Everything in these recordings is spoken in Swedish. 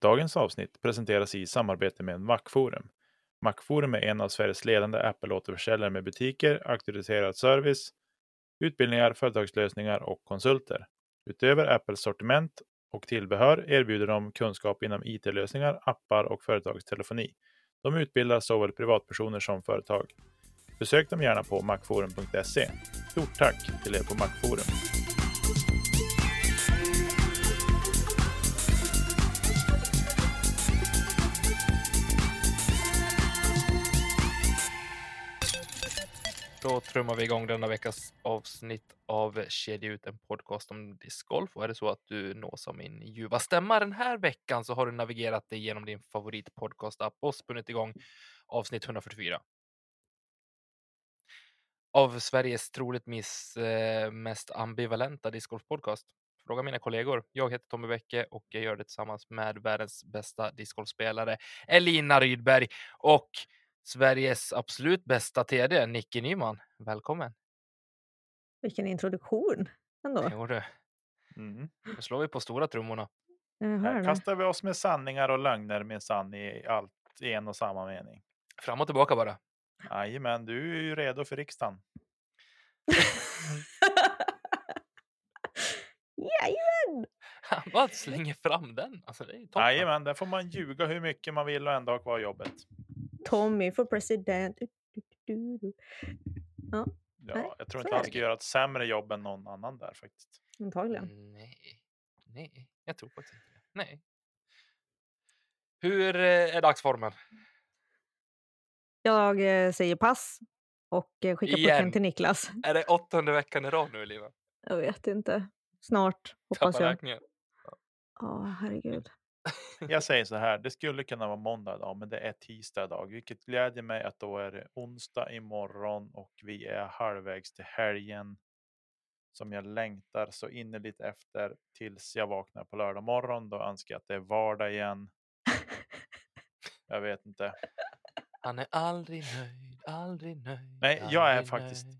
Dagens avsnitt presenteras i samarbete med Macforum. Macforum är en av Sveriges ledande Apple-återförsäljare med butiker, auktoriserad service, utbildningar, företagslösningar och konsulter. Utöver Apples sortiment och tillbehör erbjuder de kunskap inom IT-lösningar, appar och företagstelefoni. De utbildar såväl privatpersoner som företag. Besök dem gärna på macforum.se. Stort tack till er på Macforum. Då trummar vi igång denna veckas avsnitt av Kedja ut, en podcast om discgolf. Och är det så att du nås av min ljuva stämma den här veckan så har du navigerat dig genom din favoritpodcast-app och spunnit igång avsnitt 144. Av Sveriges troligt miss, eh, mest ambivalenta discgolfpodcast. Fråga mina kollegor. Jag heter Tommy Bäcke och jag gör det tillsammans med världens bästa discgolfspelare Elina Rydberg och Sveriges absolut bästa TD, Nicke Nyman. Välkommen! Vilken introduktion ändå. Jo du, Mm. nu slår vi på stora trummorna. Här det. kastar vi oss med sanningar och lögner minsann i allt i en och samma mening. Fram och tillbaka bara. Jajamän, du är ju redo för riksdagen. Jajamän! Han bara slänger fram den. Alltså, det är toppen. Jajamän, där får man ljuga hur mycket man vill och ändå ha kvar jobbet. Tommy för president. Ja, Nej, jag tror inte han ska göra ett sämre jobb än någon annan där faktiskt. Antagligen. Nej, nej, jag tror faktiskt inte det. Nej. Hur eh, är dagsformen? Jag eh, säger pass och eh, skickar Igen. pucken till Niklas. Är det åttonde veckan i rad nu, Liva? Jag vet inte. Snart, hoppas Tappa jag. räkningen. Ja, herregud. Jag säger så här, det skulle kunna vara måndag idag, men det är tisdag idag, vilket glädjer mig att då är det onsdag imorgon och vi är halvvägs till helgen som jag längtar så innerligt efter tills jag vaknar på lördag morgon. Då önskar jag att det är vardag igen. Jag vet inte. Han är aldrig nöjd, aldrig nöjd. Nej, jag är aldrig faktiskt- nöjd.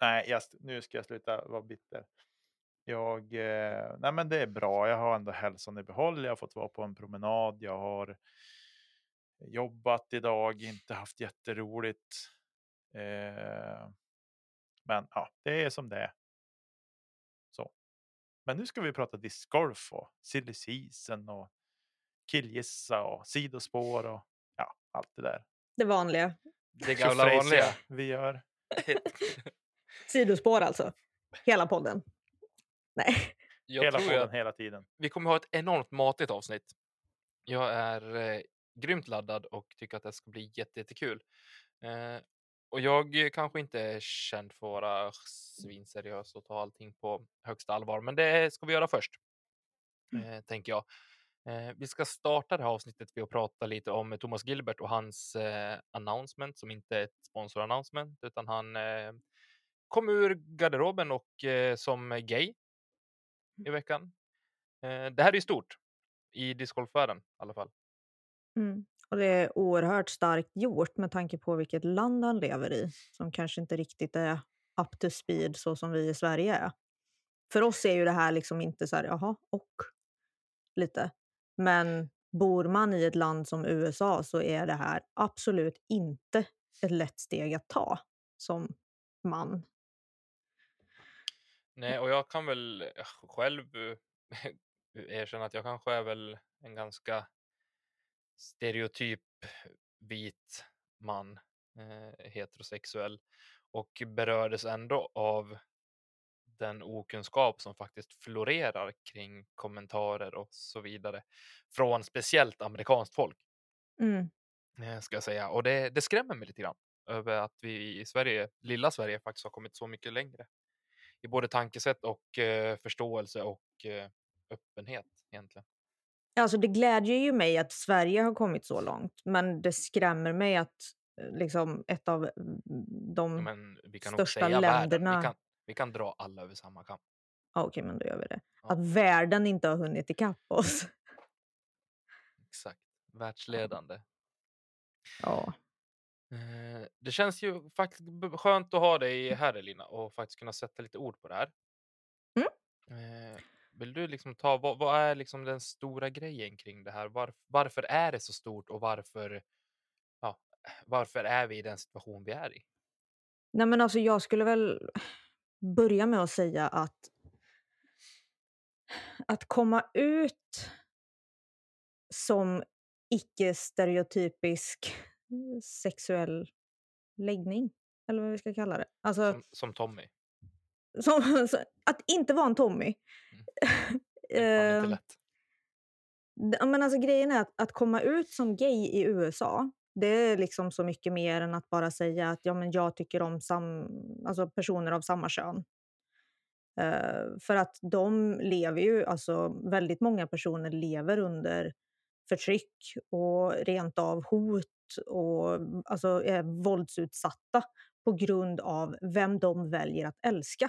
Nej, jag, nu ska jag sluta vara bitter. Jag, eh, nej men det är bra. Jag har ändå hälsan i behåll. Jag har fått vara på en promenad. Jag har jobbat idag, inte haft jätteroligt. Eh, men ja, det är som det är. Så. Men nu ska vi prata discgolf och silly season och killgissa och sidospår och ja, allt det där. Det vanliga. Det gamla vanliga. vi gör. Sidospår alltså. Hela podden. Nej. Jag hela tror att hela tiden. vi kommer ha ett enormt matigt avsnitt. Jag är eh, grymt laddad och tycker att det ska bli jätte- jättekul. Eh, och jag kanske inte är känd för att vara svinseriös och ta allting på högsta allvar, men det ska vi göra först, eh, tänker jag. Eh, vi ska starta det här avsnittet med att prata lite om Thomas Gilbert och hans eh, announcement som inte är ett sponsor-announcement, utan han eh, kom ur garderoben och eh, som gay i veckan. Eh, det här är stort i discgolfvärlden i alla fall. Mm. Och det är oerhört starkt gjort med tanke på vilket land han lever i. Som kanske inte riktigt är up to speed så som vi i Sverige är. För oss är ju det här liksom inte så här, jaha, och lite. Men bor man i ett land som USA så är det här absolut inte ett lätt steg att ta som man. Nej, och jag kan väl eh, själv eh, erkänna att jag kanske är väl en ganska stereotyp vit man, eh, heterosexuell och berördes ändå av den okunskap som faktiskt florerar kring kommentarer och så vidare från speciellt amerikanskt folk. Mm. eh, ska jag säga. Och det, det skrämmer mig lite grann över att vi i Sverige, lilla Sverige, faktiskt har kommit så mycket längre i både tankesätt och eh, förståelse och eh, öppenhet egentligen. Alltså det glädjer ju mig att Sverige har kommit så långt, men det skrämmer mig att eh, liksom ett av mm, de... Nog största länderna- Vi kan, vi kan dra alla över samma kam. Ja, Okej, men då gör vi det. Ja. Att världen inte har hunnit ikapp oss. Exakt. Världsledande. Ja. Eh, Det känns ju faktiskt skönt att ha dig här Elina och faktiskt kunna sätta lite ord på det här. Mm. Eh, Vill du liksom ta, vad, vad är liksom den stora grejen kring det här? Var, varför är det så stort och varför, ja, varför är vi i den situation vi är i? Nej, men alltså jag skulle väl börja med att säga att att komma ut som icke-stereotypisk sexuell läggning, eller vad vi ska kalla det. Alltså, Som, som Tommy. som, så- att inte vara en Tommy. Det är fan Ehm, inte lätt. Men alltså, grejen är att, att komma ut som gay i USA, det är liksom så mycket mer än att bara säga att ja, men jag tycker om sam, alltså personer av samma kön. Eh, för att de lever ju, alltså väldigt många personer lever under förtryck och rent av hot och alltså är våldsutsatta på grund av vem de väljer att älska.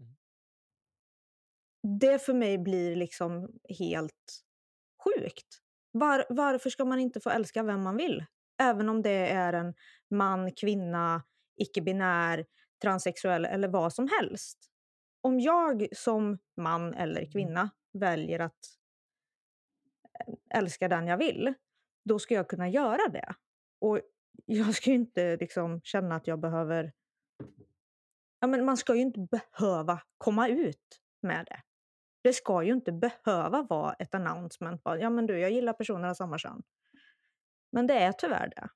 Mm. Det för mig blir liksom helt sjukt. Var, varför ska man inte få älska vem man vill? Även om det är en man, kvinna, icke-binär, transsexuell eller vad som helst. Om jag som man eller kvinna väljer att älska den jag vill, då ska jag kunna göra det. Och jag ska ju inte liksom känna att jag behöver... Ja, men man ska ju inte behöva komma ut med det. Det ska ju inte behöva vara ett announcement. Ja, men du, jag gillar personer av samma kön. Men det är tyvärr det.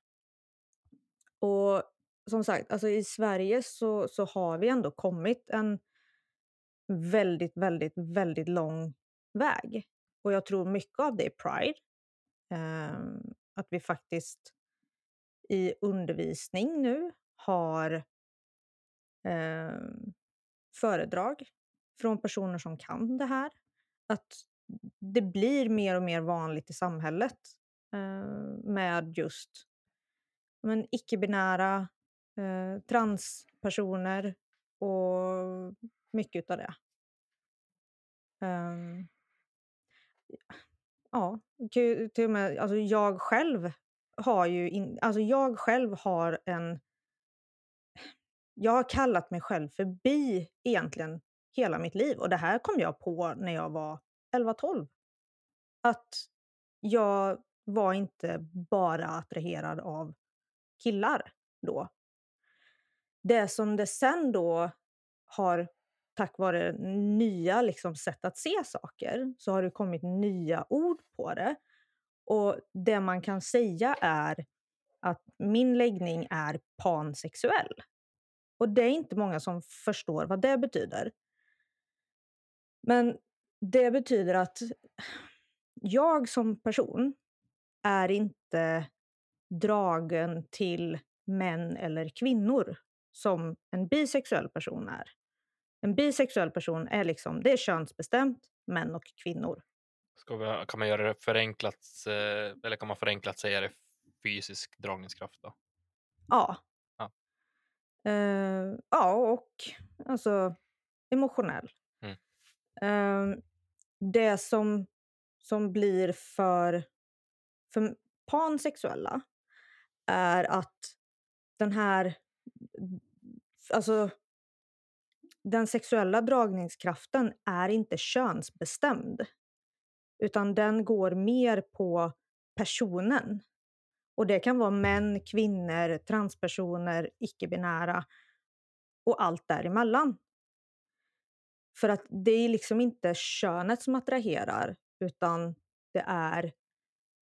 Och som sagt, alltså i Sverige så, så har vi ändå kommit en väldigt, väldigt, väldigt lång väg. Och jag tror mycket av det är pride. Um, att vi faktiskt i undervisning nu har um, föredrag från personer som kan det här. Att det blir mer och mer vanligt i samhället uh, med just men, icke-binära, uh, transpersoner och mycket av det. Um, ja, till och med, alltså jag själv har ju, in, alltså jag själv har en, jag har kallat mig själv för bi egentligen hela mitt liv och det här kom jag på när jag var 11-12. Att jag var inte bara attraherad av killar då. Det som det sen då har, tack vare nya liksom, sätt att se saker, så har det kommit nya ord på det. Och det man kan säga är att min läggning är pansexuell. Och det är inte många som förstår vad det betyder. Men det betyder att jag som person är inte dragen till män eller kvinnor som en bisexuell person är. En bisexuell person är liksom, det är könsbestämt, män och kvinnor. Ska vi, kan man göra det förenklat, eh, eller kan man förenklat säga det fysisk dragningskraft då? Ja. Ja. Eh, ja, och alltså emotionell. Mm. Eh, det som, som blir för, för pansexuella är att den här, alltså den sexuella dragningskraften är inte könsbestämd. Utan den går mer på personen. Och det kan vara män, kvinnor, transpersoner, icke-binära och allt däremellan. För att det är liksom inte könet som attraherar, utan det är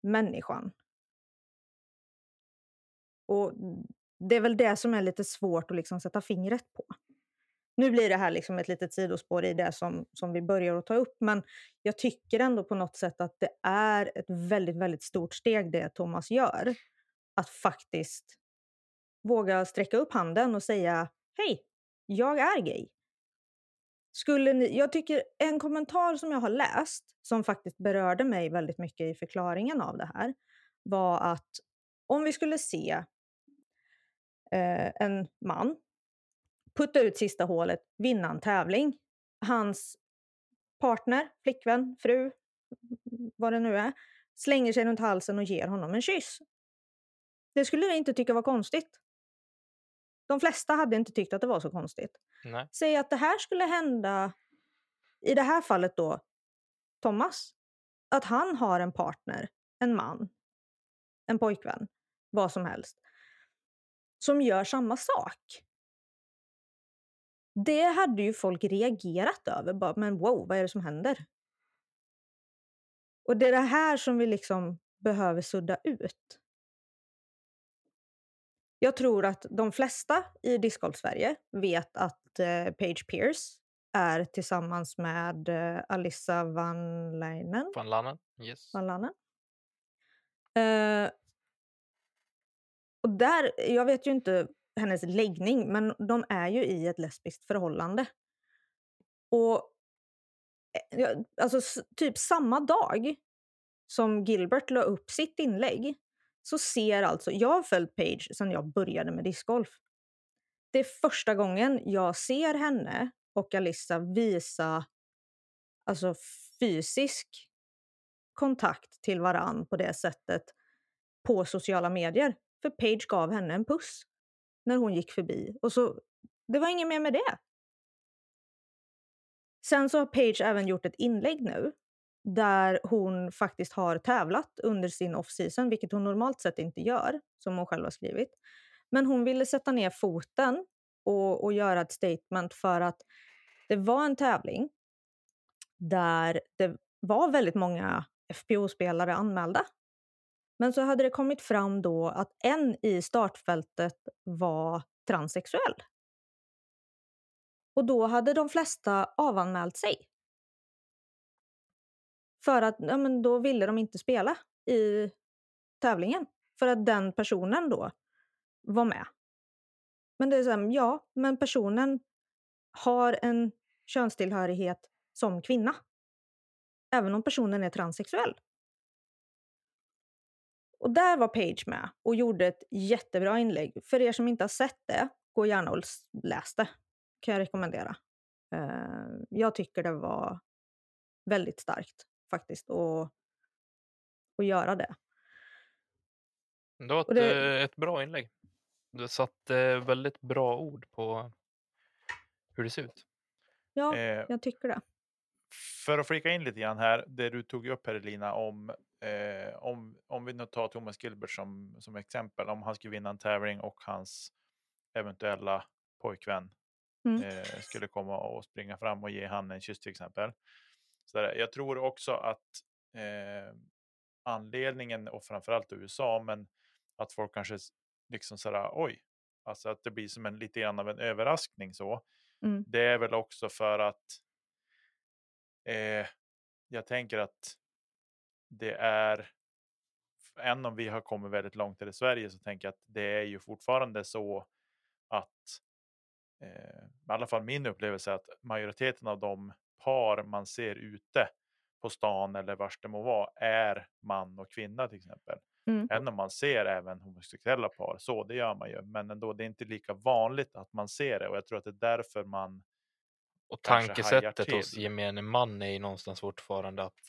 människan. Och mm, det är väl det som är lite svårt att liksom sätta fingret på. Nu blir det här liksom ett litet sidospår i det som, som vi börjar att ta upp, men jag tycker ändå på något sätt att det är ett väldigt, väldigt stort steg det Thomas gör. Att faktiskt våga sträcka upp handen och säga hej, jag är gay. Skulle ni, jag tycker en kommentar som jag har läst som faktiskt berörde mig väldigt mycket i förklaringen av det här var att om vi skulle se eh, en man putta ut sista hålet, vinna en tävling. Hans partner, flickvän, fru, vad det nu är, slänger sig runt halsen och ger honom en kyss. Det skulle vi inte tycka var konstigt. De flesta hade inte tyckt att det var så konstigt. Nej. Säg att det här skulle hända, i det här fallet då, Thomas. Att han har en partner, en man, en pojkvän, vad som helst. Som gör samma sak. Det hade ju folk reagerat över. Bara, men wow, vad är det som händer? Och det är det här som vi liksom behöver sudda ut. Jag tror att de flesta i discgolf-Sverige vet att eh, Paige Pierce är tillsammans med eh, Alissa Van Leinen. Van Lannen. Yes. Van Lannen. Eh, och där, jag vet ju inte hennes läggning, men de är ju i ett lesbiskt förhållande. Och eh, alltså typ samma dag som Gilbert la upp sitt inlägg så ser alltså, jag har följt Page sedan jag började med discgolf. Det är första gången jag ser henne och Alissa visa alltså fysisk kontakt till varann på det sättet på sociala medier. För Page gav henne en puss när hon gick förbi. Och så, det var inget mer med det. Sen så har Page även gjort ett inlägg nu där hon faktiskt har tävlat under sin off-season, vilket hon normalt sett inte gör, som hon själv har skrivit. Men hon ville sätta ner foten och, och göra ett statement för att det var en tävling där det var väldigt många FPO-spelare anmälda. Men så hade det kommit fram då att en i startfältet var transsexuell. Och då hade de flesta avanmält sig. För att ja, men då ville de inte spela i tävlingen. För att den personen då var med. Men det är så här, ja, men personen har en könstillhörighet som kvinna. Även om personen är transsexuell. Och där var Page med och gjorde ett jättebra inlägg. För er som inte har sett det, gå gärna och läs det. Kan jag rekommendera. Eh, jag tycker det var väldigt starkt faktiskt att, att göra det. Det var ett, det- eh, ett bra inlägg. Du satte väldigt bra ord på hur det ser ut. Ja, Eh, jag tycker det. För att flika in lite grann här, det du tog upp här Elina, om, eh, om, om vi nu tar Thomas Gilbert som, som exempel, om han skulle vinna en tävling och hans eventuella pojkvän Mm. eh, skulle komma och springa fram och ge han en kyss till exempel. Så där, jag tror också att eh, anledningen, och framförallt i USA, men att folk kanske liksom sådär, oj, alltså att det blir som en lite grann av en överraskning så. Mm. Det är väl också för att eh, jag tänker att det är, än om vi har kommit väldigt långt här i Sverige så tänker jag att det är ju fortfarande så att eh, i alla fall min upplevelse är att majoriteten av de par man ser ute på stan eller vars det må vara är man och kvinna till exempel. Mm. Än om man ser även homosexuella par, så det gör man ju. Men ändå, det är inte lika vanligt att man ser det och jag tror att det är därför man Och tankesättet hos gemene man är ju någonstans fortfarande att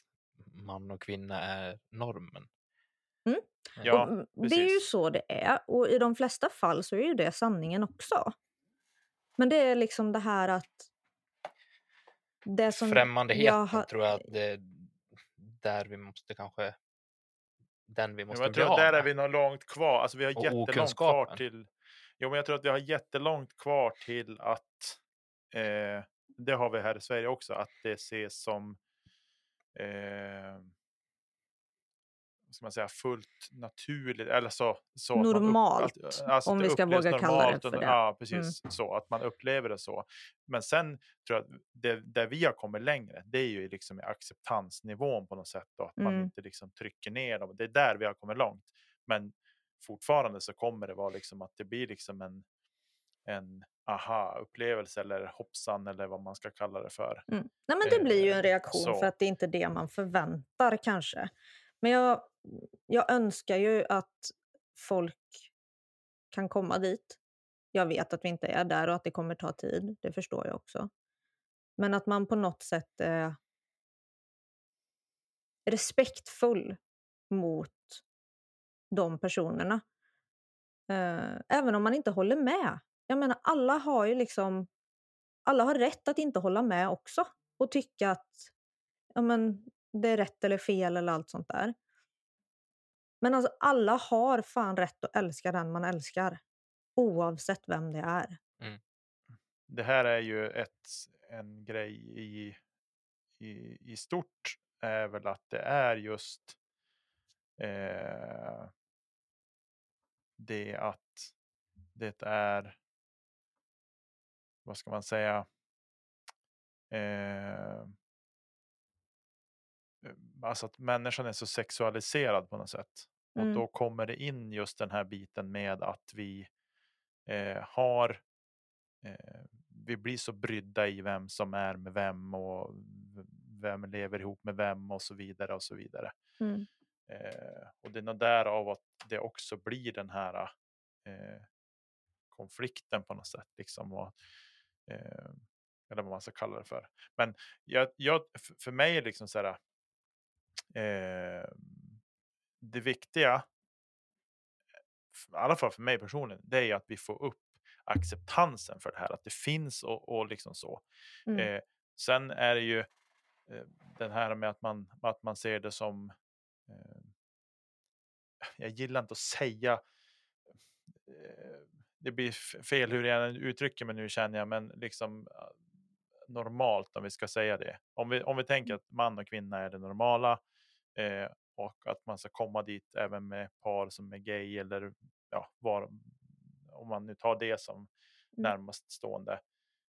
man och kvinna är normen. Ja, och, mm, det är ju så det är. Och i de flesta fall så är ju det sanningen också. Men det är liksom det här att... Det som Främmandehet jag har- tror jag att det är där vi måste kanske den vi Jo, måste men jag bli tror av att där är vi nog långt kvar. Alltså vi har Och jättelångt kvar till. Jo, men jag tror att vi har jättelångt kvar till att. Eh, det har vi här i Sverige också, att det ses som. Eh, ska man säga fullt naturligt eller så. så man upp- Normalt, att- alltså om vi ska våga kalla det normalt för och- det. Mm. Ja, precis så att man upplever det så. Men sen tror jag att det, där vi har kommit längre, det är ju liksom i acceptansnivån på något sätt då, att man Mm. inte liksom trycker ner dem. Det är där vi har kommit långt. Men fortfarande så kommer det vara liksom att det blir liksom en, en aha-upplevelse eller hoppsan eller vad man ska kalla det för. Mm. Nej, men det blir ju en Eh, reaktion så. för att det är inte det man förväntar kanske. Men jag, jag önskar ju att folk kan komma dit. Jag vet att vi inte är där och att det kommer ta tid. Det förstår jag också. Men att man på något sätt är respektfull mot de personerna. Eh, även om man inte håller med. Jag menar, alla har ju liksom... Alla har rätt att inte hålla med också och tycka att ja, men, det är rätt eller fel eller allt sånt där. Men alltså, alla har fan rätt att älska den man älskar. Oavsett vem det är. Mm. Det här är ju ett, en grej i, i, i stort är väl att det är just eh, det att det är, vad ska man säga, eh, alltså att människan är så sexualiserad på något sätt. Och Mm. då kommer det in just den här biten med att vi eh, har eh, vi blir så brydda i vem som är med vem och vem lever ihop med vem och så vidare och så vidare. Mm. Eh, och det är nog därav att det också blir den här eh, konflikten på något sätt. Liksom, och, eh, eller vad man ska kalla det för. Men jag, jag, för mig är liksom så här. Eh, det viktiga, i alla fall för mig personligen, det är att vi får upp acceptansen för det här. Att det finns och, och liksom så. Mm. Eh, sen är det ju eh, den här med att man, att man ser det som eh, jag gillar inte att säga eh, det blir fel hur jag uttrycker mig nu känner jag, men liksom normalt om vi ska säga det. Om vi, om vi tänker att man och kvinna är det normala eh, och att man ska komma dit även med par som är gay eller ja, var, om man nu tar det som närmast stående.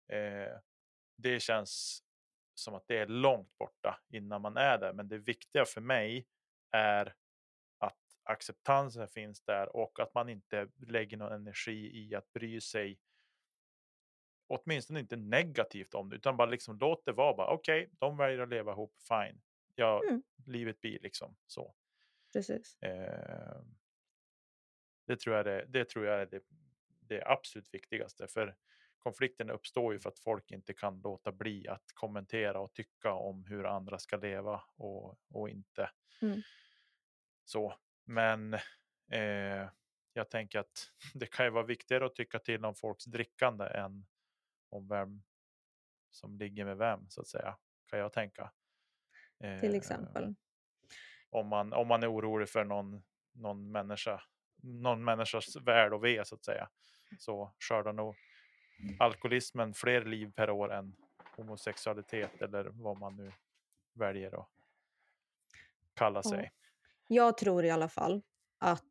Eh, det känns som att det är långt borta innan man är där. Men det viktiga för mig är acceptansen finns där och att man inte lägger någon energi i att bry sig åtminstone inte negativt om det, utan bara liksom låt det vara. bara Okej, de väljer att leva ihop, fine. Ja, Mm. livet blir liksom så. Precis. Eh, det tror jag, det, det tror jag är det, det absolut viktigaste. För konflikten uppstår ju för att folk inte kan låta bli att kommentera och tycka om hur andra ska leva och, och inte. Mm. Så, men eh, jag tänker att det kan ju vara viktigare att tycka till om folks drickande än om vem som ligger med vem så att säga. Kan jag tänka. Till Eh, exempel. om man, om man är orolig för någon, någon människa, någon människas väl och ve så att säga. Så skördar nog alkoholismen fler liv per år än homosexualitet eller vad man nu väljer att kalla sig. Jag tror i alla fall att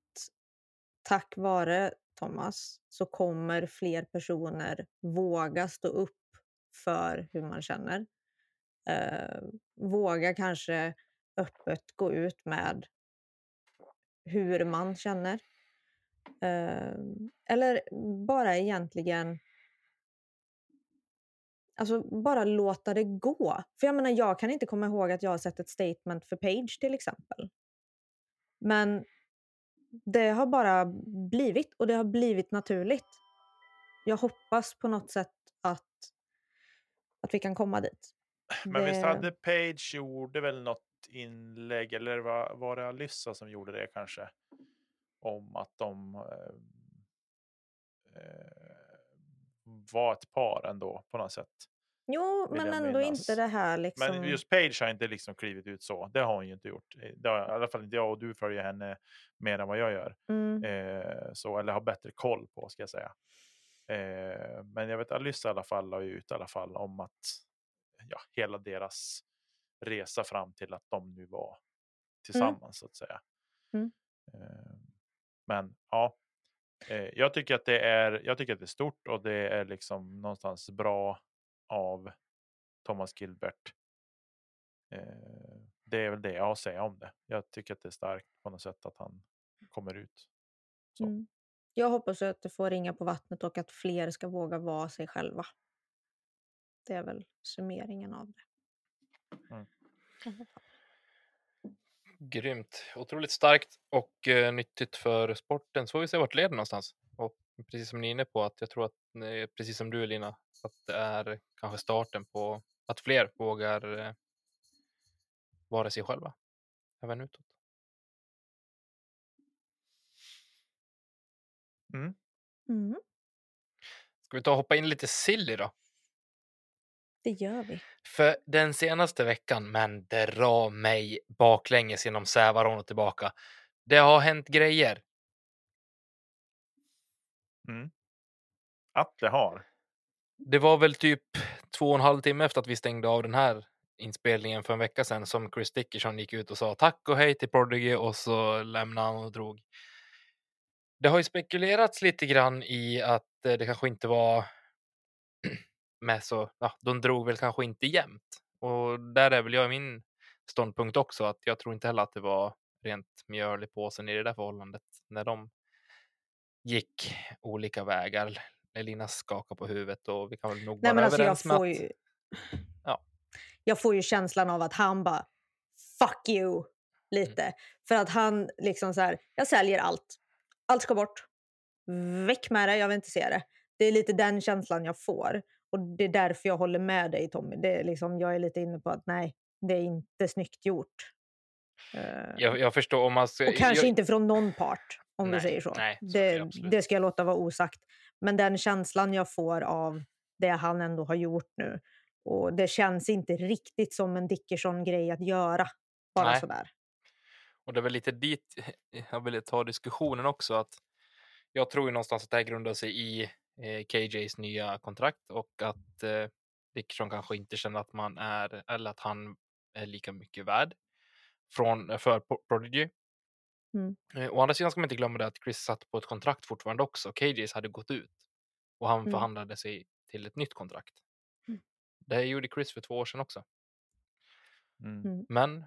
tack vare Thomas så kommer fler personer våga stå upp för hur man känner. Eh, våga kanske öppet gå ut med hur man känner. Eh, eller bara egentligen Alltså bara låta det gå. För jag menar, jag kan inte komma ihåg att jag har sett ett statement för Page till exempel. Men det har bara blivit och det har blivit naturligt. Jag hoppas på något sätt att, att vi kan komma dit. Men visst Det- hade Page gjorde väl något inlägg, eller var, var det Alyssa som gjorde det kanske? Om att de eh, eh, var ett par ändå på något sätt. Jo, men ändå minnas. inte det här liksom... Men just Page har inte liksom klivit ut så. Det har hon ju inte gjort. Eh, Det har, I alla fall inte jag och du följer henne mer än vad jag gör. mm, Eh, så, eller har bättre koll på ska jag säga. Eh, men jag vet Alyssa i alla fall la ut i alla fall om att ja, hela deras resa fram till att de nu var tillsammans så att säga. Mm. Eh, men ja, eh, jag tycker att det är. Jag tycker att det är stort och det är liksom någonstans bra av Thomas Gilbert. Eh, det är väl det jag har att säga om det. Jag tycker att det är starkt på något sätt att han kommer ut. Så. mm. Jag hoppas att det får ringa på vattnet och att fler ska våga vara sig själva. Det är väl summeringen av det. Mm. Grymt. Otroligt starkt och eh, nyttigt för sporten. Så får vi se vart det leder någonstans. Och precis som ni är inne på, att jag tror att, eh, precis som du Elina, att det är kanske starten på att fler vågar eh, vara sig själva. Även utåt. Mm. Mm, Ska vi ta och hoppa in lite silly då? det gör vi. För den senaste veckan, men dra mig baklänges genom Sävaron och tillbaka. Det har hänt grejer. Mm. Att det har. Det var väl typ två och en halv timme efter att vi stängde av den här inspelningen för en vecka sedan som Chris Dickerson gick ut och sa tack och hej till Prodigy och så lämnade han och drog. Det har ju spekulerats lite grann i att eh, det kanske inte var med så, ja, de drog väl kanske inte jämnt. Och där är väl jag i min ståndpunkt också att jag tror inte heller att det var rent mjöl i påsen i det där förhållandet när de gick olika vägar. Elina skakar på huvudet och vi kan väl nog Nej, vara alltså jag överens med får att ju... Ja. Jag får ju känslan av att han bara fuck you lite. Mm. För att han liksom så här, jag säljer allt. Allt ska bort. Väck med det, jag vill inte se det. Det är lite den känslan jag får. Och det är därför jag håller med dig Tommy. Det är liksom, jag är lite inne på att nej, det är inte snyggt gjort. Eh, jag, jag förstår om man ska, och kanske jag, inte från någon part, om Nej, vi säger så. nej, så det det ska jag låta vara osagt. Men den känslan jag får av det han ändå har gjort nu. Och det känns inte riktigt som en Dickerson-grej att göra. Bara Nej. sådär. Och det är väl lite dit jag ville ta diskussionen också. att Jag tror ju någonstans att det här grundar sig i eh, KJs nya kontrakt och att eh, Dickerson kanske inte känner att man är, eller att han är lika mycket värd från, för Pro- Prodigy. Mm. Eh, å andra sidan ska man inte glömma det att Chris satt på ett kontrakt fortfarande också. KJs hade gått ut och han Mm. förhandlade sig till ett nytt kontrakt. Mm. Det gjorde Chris för två år sedan också. Mm. Mm. Men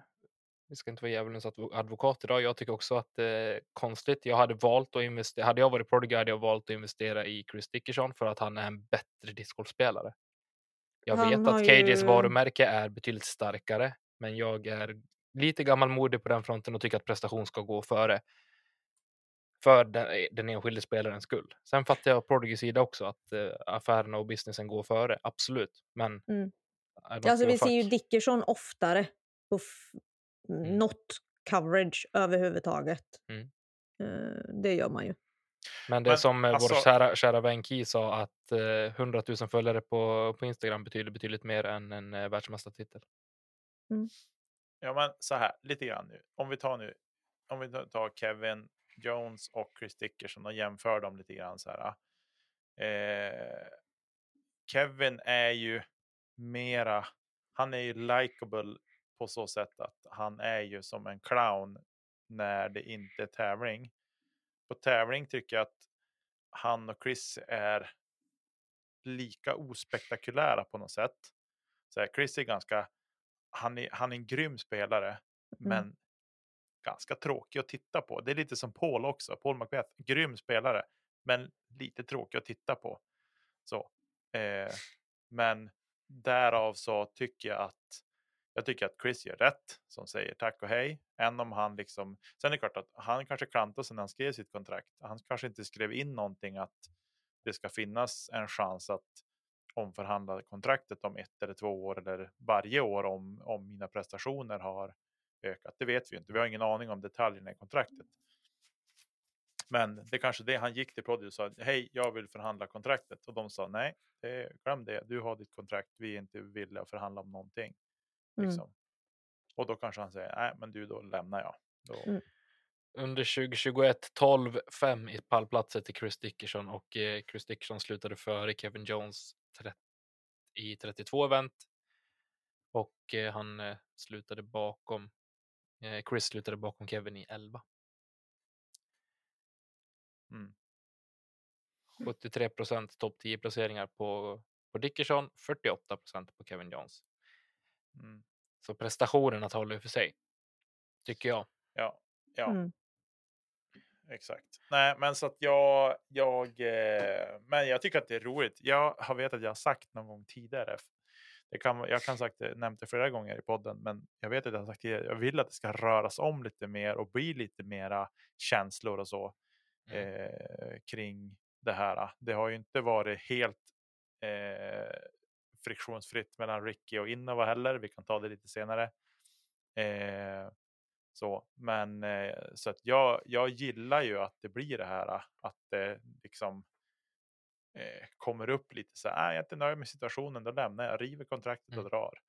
vi ska inte vara djävulens advo- advokat idag. Jag tycker också att det är konstigt. Jag hade valt att investera. Hade jag varit Prodigy hade jag valt att investera i Chris Dickerson för att han är en bättre discgolfspelare. Jag Han vet att KJs ju- varumärke är betydligt starkare, men jag är lite gammalmodig på den fronten och tycker att prestation ska gå före för den, den enskilde spelarens skull. Sen fattar jag Prodigys sida också att eh, affärerna och businessen går före, absolut. Men Mm. Alltså, vi ser ju fuck. Dickerson oftare på f- Mm. något coverage överhuvudtaget. Mm. Eh, det gör man ju. Men det är Men, som eh, alltså- vår kära, kära vän Key sa att eh, 100 000 följare på, på Instagram betyder betydligt mer än en eh, världsmästartitel. Ja, men så här lite grann nu. Om vi tar nu, om vi tar Kevin Jones och Chris Dickerson och jämför dem lite grann så här. Eh, Kevin är ju mera, han är ju likable på så sätt att han är ju som en clown när det inte är tävling. På tävling tycker jag att han och Chris är lika ospektakulära på något sätt. Så här, Chris är ganska, han är, han är en grym spelare, men ganska tråkig att titta på. Det är lite som Paul också, Paul Macbeth, grym spelare, men lite tråkig att titta på. Så, eh, men därav så tycker jag att jag tycker att Chris gör rätt som säger tack och hej. Än om han liksom, sen är det klart att han kanske klantade sig när han skrev sitt kontrakt. Han kanske inte skrev in någonting att det ska finnas en chans att omförhandla kontraktet om ett eller två år eller varje år om, om mina prestationer har ökat. Det vet vi inte. Vi har ingen aning om detaljerna i kontraktet. Men det är kanske det han gick till Prodigy och sa hej, jag vill förhandla kontraktet och de sa nej, det, glöm det. Du har ditt kontrakt. Vi är inte villiga att förhandla om någonting. Mm. Liksom. Och då kanske han säger nej, men du, då lämnar jag. Då, Mm. Under 2021 12-5 i pallplatser till Chris Dickerson och eh, Chris Dickerson slutade före Kevin Jones 30, i 32 event. Och eh, han eh, slutade bakom, eh, Chris slutade bakom Kevin i 11. Mm. 73 procent topp 10 placeringar på, på Dickerson, 48 procent på Kevin Jones. Mm. Så prestationerna talar ju för sig, tycker jag. Ja, ja. Mm. Exakt. Nej, men så att jag, jag, eh, men jag tycker att det är roligt. Jag har vet att jag har sagt någon gång tidigare. Det kan, jag kan sagt det, nämnt det flera gånger i podden, men jag vet att jag har sagt det. Jag vill att det ska röras om lite mer och bli lite mera känslor och så Mm. eh, kring det här. Det har ju inte varit helt eh, friktionsfritt mellan Ricky och Innova heller. Vi kan ta det lite senare. Eh, så, men eh, så att jag, jag gillar ju att det blir det här att det liksom eh, kommer upp lite så här. "Ah, Jag är inte nöjd med situationen, då lämnar jag, river kontraktet och Mm. drar.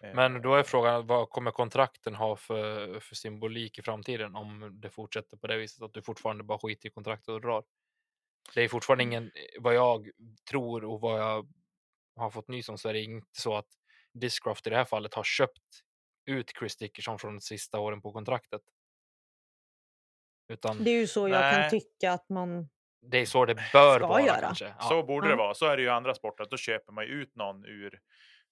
Eh, Men då är frågan, vad kommer kontrakten ha för, för symbolik i framtiden om det fortsätter på det viset att du fortfarande bara skiter i kontraktet och drar? Det är fortfarande Mm. ingen, vad jag tror och vad jag har fått nys om så är det inte så att Discraft i det här fallet har köpt ut Chris Dickerson från de sista åren på kontraktet. Utan Det är ju så jag Nej. kan tycka att man... det är så det bör vara göra. kanske. Ja. Så borde Ja. det vara. Så är det ju i andra sporter. att Då köper man ut någon ur,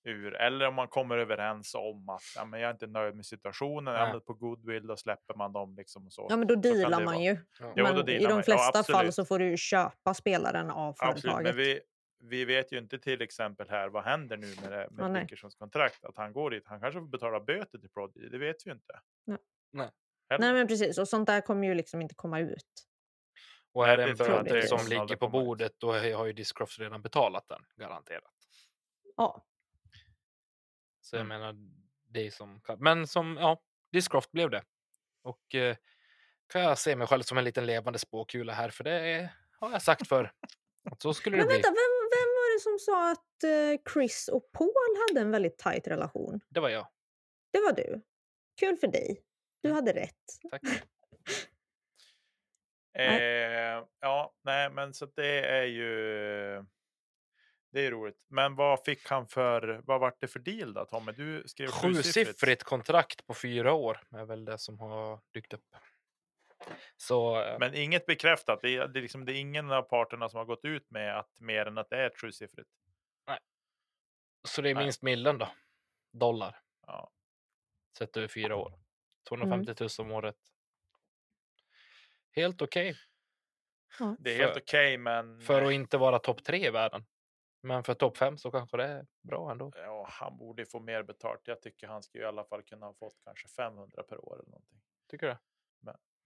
ur eller om man kommer överens om att ja, men jag är inte nöjd med situationen. Ja, på goodwill då släpper man dem liksom och så. Ja, men då dealar man vara. ju. Ja. Jo, då men i de man. Ja, flesta fall absolut. så får du ju köpa spelaren av Absolut, företaget. men vi, vi vet ju inte till exempel här vad händer nu med, det- med nej. Dickersons kontrakt. Att han går dit. Han kanske får betala böter till Prodigy. Det vet vi ju inte. Nej. Nej. Nej, men precis. Och sånt där kommer ju liksom inte komma ut. Och är det en böter som ligger på bordet då har ju Discraft redan betalat den, garanterat. Ja. Så jag Mm. menar, det är som... Men som, ja, Discraft blev det. Och eh, kan jag se mig själv som en liten levande spåkula här, för det har jag sagt för så skulle det Men bli. vänta, vem, vem det som sa att eh, Chris och Paul hade en väldigt tajt relation? Det var jag. Det var du. Kul för dig. Du Mm. hade rätt. Tack. Eh, ja, nej, men så det är ju. Det är roligt. Men vad fick han för? Vad vart det för deal då Tommy? Du skrev Sjusiffrigt kontrakt på fyra år är väl det som har dykt upp. Så eh, Men inget bekräftat. Det är, det, är liksom, det är ingen av parterna som har gått ut med att mer än att det är sjusiffrigt. Så det är Nej. minst millen då. Dollar. Ja. Sett över fyra år. 250 000 om året. Helt okej. Det är För- helt okej, men För att inte vara topp tre i världen. Men för topp fem så kanske det är bra ändå. ja, han borde få mer betalt. Jag tycker han skulle i alla fall kunna ha fått kanske 500 per år eller någonting. Tycker du?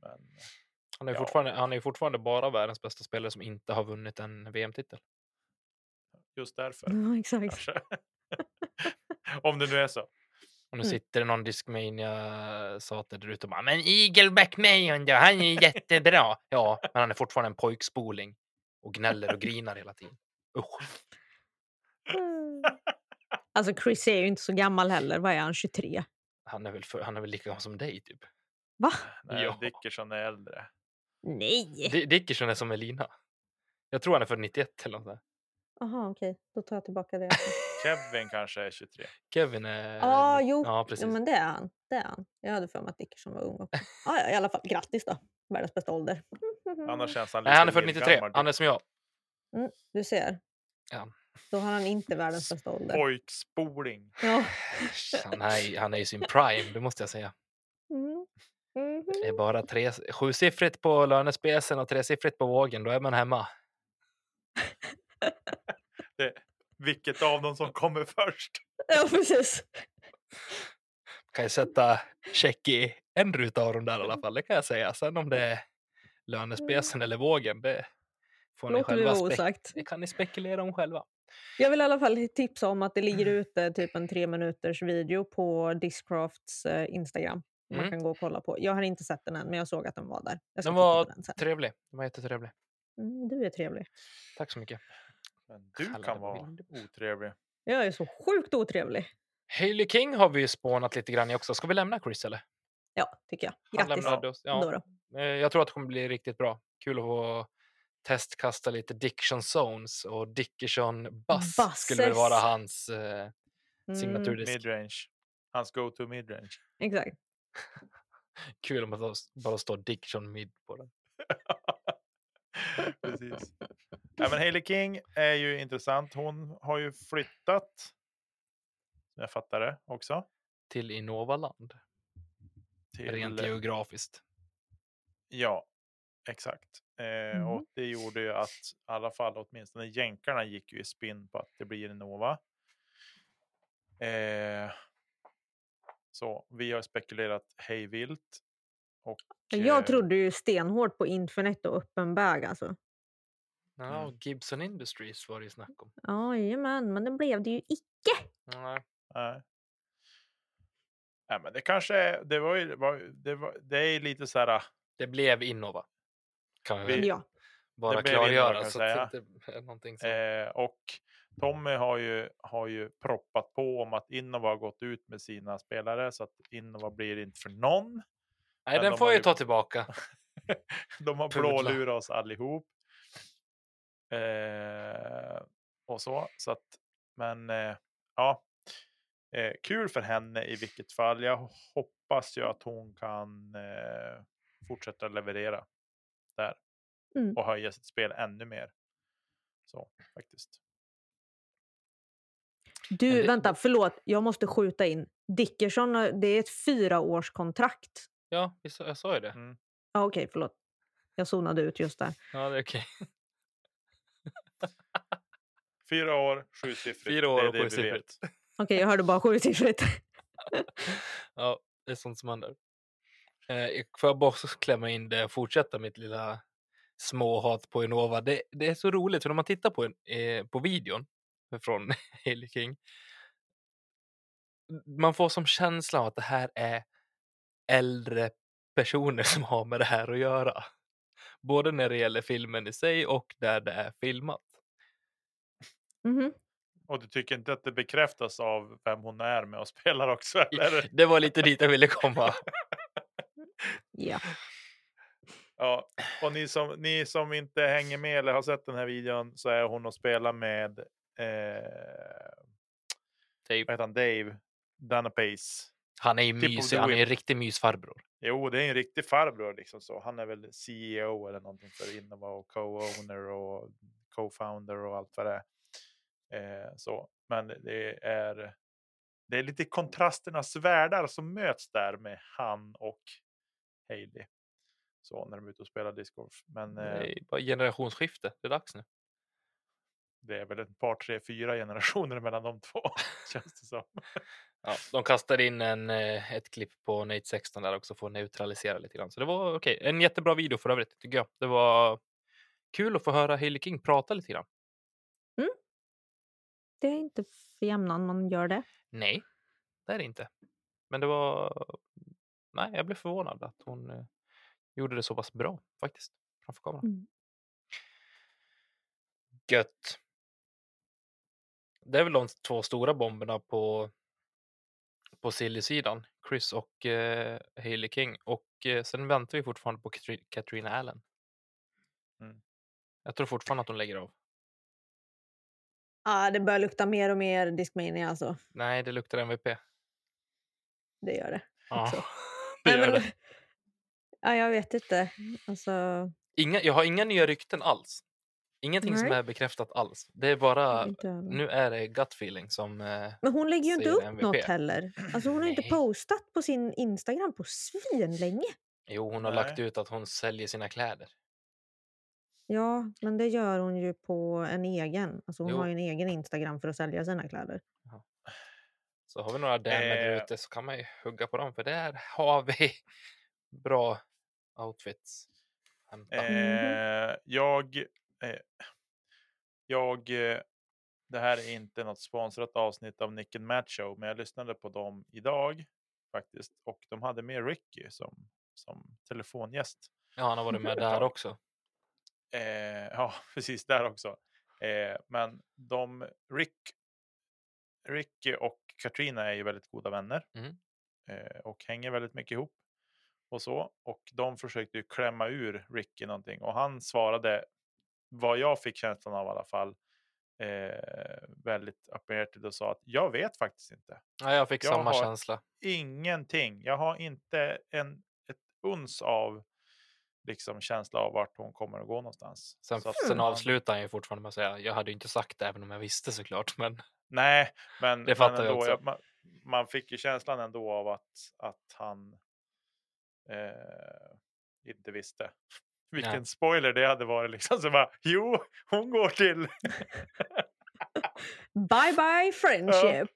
Men, Han är, ju Ja. fortfarande, han är ju fortfarande bara världens bästa spelare som inte har vunnit en VM-titel. just därför Ja, exakt. Om det nu är så. Och nu Mm. sitter det någon Discmania-sater där ute och bara “Men Eagleback Mayon då, han är jättebra”. Ja, men han är fortfarande en pojkspoling och gnäller och grinar hela tiden. Usch. Alltså Chris är ju inte så gammal heller. Vad är han? 23? Han är väl, för, han är väl lika gammal som dig typ. Va? Nej, Ja. Dickerson är äldre. Nej! Di- Dickerson är som Elina. Jag tror han är för 91 eller något där. Jaha, okej. Då tar jag tillbaka det. Kevin kanske är 23. Kevin är... Ja, jo. Ja, precis. Ja, men det är han. Det är han. Jag hade för mig att Dickerson var ung också. Ah, ja, i alla fall. Grattis då. Världens bästa ålder. Annars känns han Nej, han är lite född 93. lillgammal. Han är som jag. Mm, du ser. Ja. Då har han inte världens bästa ålder. Pojkspoling. Ja. Han är, han är i sin prime, det måste jag säga. Mm. Mhm. Det är bara tre, sjusiffrigt på lönespecen och tresiffrigt på vågen, då är man hemma. Det, vilket av dem som kommer först? Ja, precis. Kan jag sätta check i en ruta av dem där i alla fall, det kan jag säga. Sen om det är lönespecen eller vågen, det får ni Låter vi själva osagt. det kan ni spekulera om själva. Jag vill i alla fall tipsa om att det ligger ute typ en tre minuters video på Discrafts eh, Instagram. Man Mm. kan gå och kolla på. Jag har inte sett den än, men jag såg att den var där. Jag ska Den var den sen. trevlig. Den var jättetrevlig. Mm, du är trevlig. Tack så mycket. Men du Kalla kan vara vill du. otrevlig. Jag är så sjukt otrevlig. Hailey King har vi ju spånat lite grann i också. Ska vi lämna Chris eller? Ja, tycker jag. Grattis. oss. Ja. Då då. Eh, Jag tror att det kommer bli riktigt bra. Kul att få testkasta lite Diction Zones och Dickerson Buzz skulle väl vara hans eh, Mm, signaturdisk. Midrange. Hans go-to midrange. exakt. Kul om det bara står Dickerson mid på den. Precis. Ja, men Hailey King är ju intressant. Hon har ju flyttat. Som jag fattar det också. Till Innovaland, Till, rent geografiskt. ja, exakt. Eh, Mm. Och det gjorde ju att i alla fall åtminstone jänkarna gick ju i spinn på att det blir Innova. Eh, så vi har spekulerat hej vilt. Och, Jag eh, trodde ju stenhårt på Infinite och öppen väg alltså. Ja, Mm. Gibson Industries var det ju snack om. Jajamän, men det blev det ju icke. Nej. Nej. Nej, men det kanske är, det var ju, det, var, det är lite så här, Det blev Innova. Kan vi Vi- Ja. bara det Innova, klargöra jag så att det är någonting som... eh, och Tommy har ju, har ju proppat på om att Innova har gått ut med sina spelare så att Innova blir inte för någon. Nej, men den de får jag ju- ta tillbaka. De har blålurat oss allihop. Eh, och så. så att, men eh, ja, eh, kul för henne i vilket fall. Jag hoppas ju att hon kan eh, fortsätta leverera där Mm. och höja sitt spel ännu mer. Så faktiskt. Du, det- vänta, förlåt. Jag måste skjuta in. Dickerson, har- det är ett fyraårskontrakt. Ja, jag sa ju det. Mm. Ja, Okej, förlåt. Jag zonade ut just där. Ja, det är okej. Fyra år, sjusiffrigt. Fyra år och vi sjusiffrigt. vet. Okej, jag hörde bara sjusiffrigt. Ja, det är sånt som händer. Eh, får jag bara klämma in det och fortsätta mitt lilla småhat på Innova. Det, det är så roligt, för när man tittar på, eh, på videon från Haley King, man får som känsla av att det här är äldre personer som har med det här att göra. Både när det gäller filmen i sig och där det är filmat. Mhm. Och du tycker inte att det bekräftas av vem hon är med och spelar också? Eller? Det var lite dit jag ville komma. Ja. Ja, och ni som, ni som inte hänger med eller har sett den här videon så är hon och spelar med Dave. vad heter han, Dave Danapace. Han är ju of mysig, han är en riktig mysfarbror. Jo, det är en riktig farbror liksom så. Han är väl CEO eller någonting för Innova och co-owner och co-founder och allt vad det är. Eh, så, men det är. Det är lite kontrasternas världar som möts där med han och Hailey. Så när de är ute och spelar discgolf. Men eh, generationsskifte, det är dags nu. Det är väl ett par, tre, fyra generationer mellan de två. Känns det som. Ja, de kastade in en, eh, ett klipp på Nate 16 där också för att neutralisera lite grann. Så det var okej. En jättebra video för övrigt tycker jag. Det var kul att få höra Hailey King prata lite grann. Det är inte för jämnan man gör det. Nej, det är det inte. Men det var... Nej, jag blev förvånad att hon eh, gjorde det så pass bra faktiskt framför kameran. Mm. Gött. Det är väl de två stora bomberna på på Silly-sidan. Chris och eh, Hailey King. Och eh, sen väntar vi fortfarande på Katri- Katrina Allen. Mm. Jag tror fortfarande att hon lägger av. Ja, det börjar lukta mer och mer Discmania alltså. Nej, det luktar MVP. Det gör det. Ja, det Nej, gör men- det. Ja, jag vet inte. Alltså, Inga, jag har inga nya rykten alls. Ingenting som Nej. är bekräftat alls. Det är bara, inte nu är det gut feeling som... Eh, Men hon lägger ju inte upp MVP. något heller. Alltså hon har inte Nej. postat på sin Instagram på svinlänge. jo, hon har Nej. lagt ut att hon säljer sina kläder. Ja, men det gör hon ju på en egen. Alltså hon Jo. har ju en egen Instagram för att sälja sina kläder. Så har vi några damer där Eh. ute så kan man ju hugga på dem för där har vi bra outfits. Hämta. Eh, jag, eh, jag, eh, det här är inte något sponsrat avsnitt av Nick and Matt Show, men jag lyssnade på dem idag faktiskt. Och de hade med Ricky som, som telefongäst. Ja, han har varit med där också. Eh, ja, precis där också. Eh, men de, Rick, Ricky och Katrina är ju väldigt goda vänner. Mm. Eh, och hänger väldigt mycket ihop. Och så. Och de försökte ju klämma ur Ricky någonting. Och han svarade, vad jag fick känslan av i alla fall, eh, väldigt uppriktigt och sa att jag vet faktiskt inte. Ja, jag fick Jag samma känsla. Ingenting. Jag har inte en, ett uns av liksom känsla av vart hon kommer att gå någonstans. Sen, Så sen avslutar han ju fortfarande med att säga, jag hade ju inte sagt det även om jag visste såklart. Men Nej, men, Det fattar men jag ändå, också. jag, man, man fick ju känslan ändå av att, att han eh, inte visste. Vilken spoiler det hade varit liksom. Så bara, jo, hon går till... Bye bye friendship.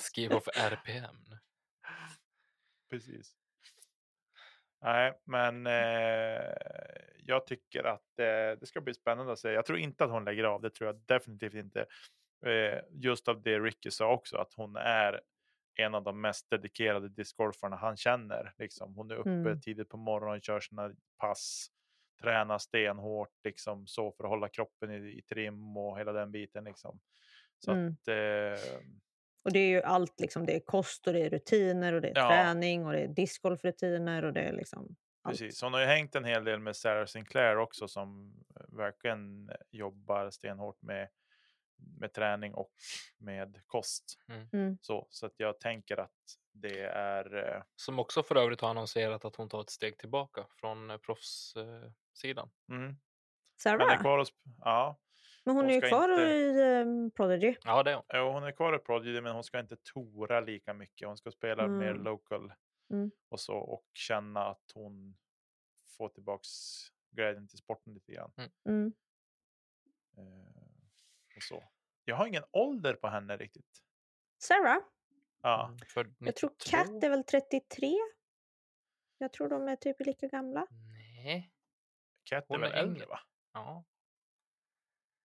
Skriv på för RPM. Precis. Nej, men eh, jag tycker att eh, det ska bli spännande att se. Jag tror inte att hon lägger av. Det tror jag definitivt inte. Eh, just av det Ricky sa också, att hon är en av de mest dedikerade discgolfarna han känner. Liksom. Hon är uppe Mm. tidigt på morgonen, kör sina pass, tränar stenhårt liksom, så för att hålla kroppen i, i trim och hela den biten. Liksom. Så Mm. att, eh, Och det är ju allt, liksom, det är kost och det är rutiner och det är Ja. träning och det är discgolfrutiner och det är liksom allt. Precis, hon har ju hängt en hel del med Sarah Sinclair också som eh, verkligen jobbar stenhårt med, med träning och med kost. Mm. Så, så att jag tänker att det är... eh, Som också för övrigt har annonserat att hon tar ett steg tillbaka från eh, proffssidan. Mm. Men Sarah? är kvar hos, ja, men hon, hon är ju kvar inte- i um, Prodigy. Ja, det är hon. jo, hon är kvar i Prodigy men hon ska inte tora lika mycket. Hon ska spela mer Mm. local Mm. och så och känna att hon får tillbaks glädjen till sporten lite grann. Mm. Eh, och så. Jag har ingen ålder på henne riktigt. Sarah? Ja. Mm, Jag tror 92. Kat är väl 33? Jag tror de är typ lika gamla. Nej. Kat är Hon väl är äldre va? Ja.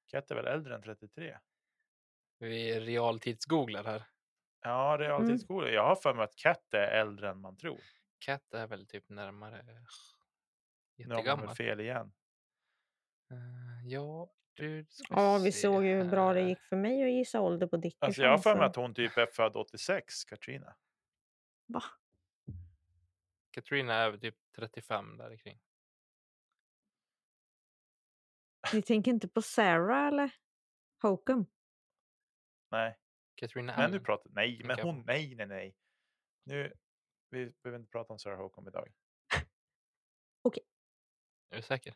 Kat är väl äldre än 33? Vi realtidsgooglar här. Ja, realtidsskola. Jag har för mig att Kat är äldre än man tror. Cat är väl typ närmare Nu har man jättegammal. fel igen. Eh, ja, du ska Ja, vi se såg ju hur bra det här. gick för mig att gissa ålder på Dickerson. Alltså jag har för mig att hon typ är född 86, Katrina. Va? Katrina är väl typ 35 där kring. Ni tänker inte på Sarah eller Hokum? Nej, Katrina men nu Allen. pratar Nej, tänker men jag hon, nej, nej, nej. Nu, vi behöver inte prata om Sarah Holcomb idag. Är du säker?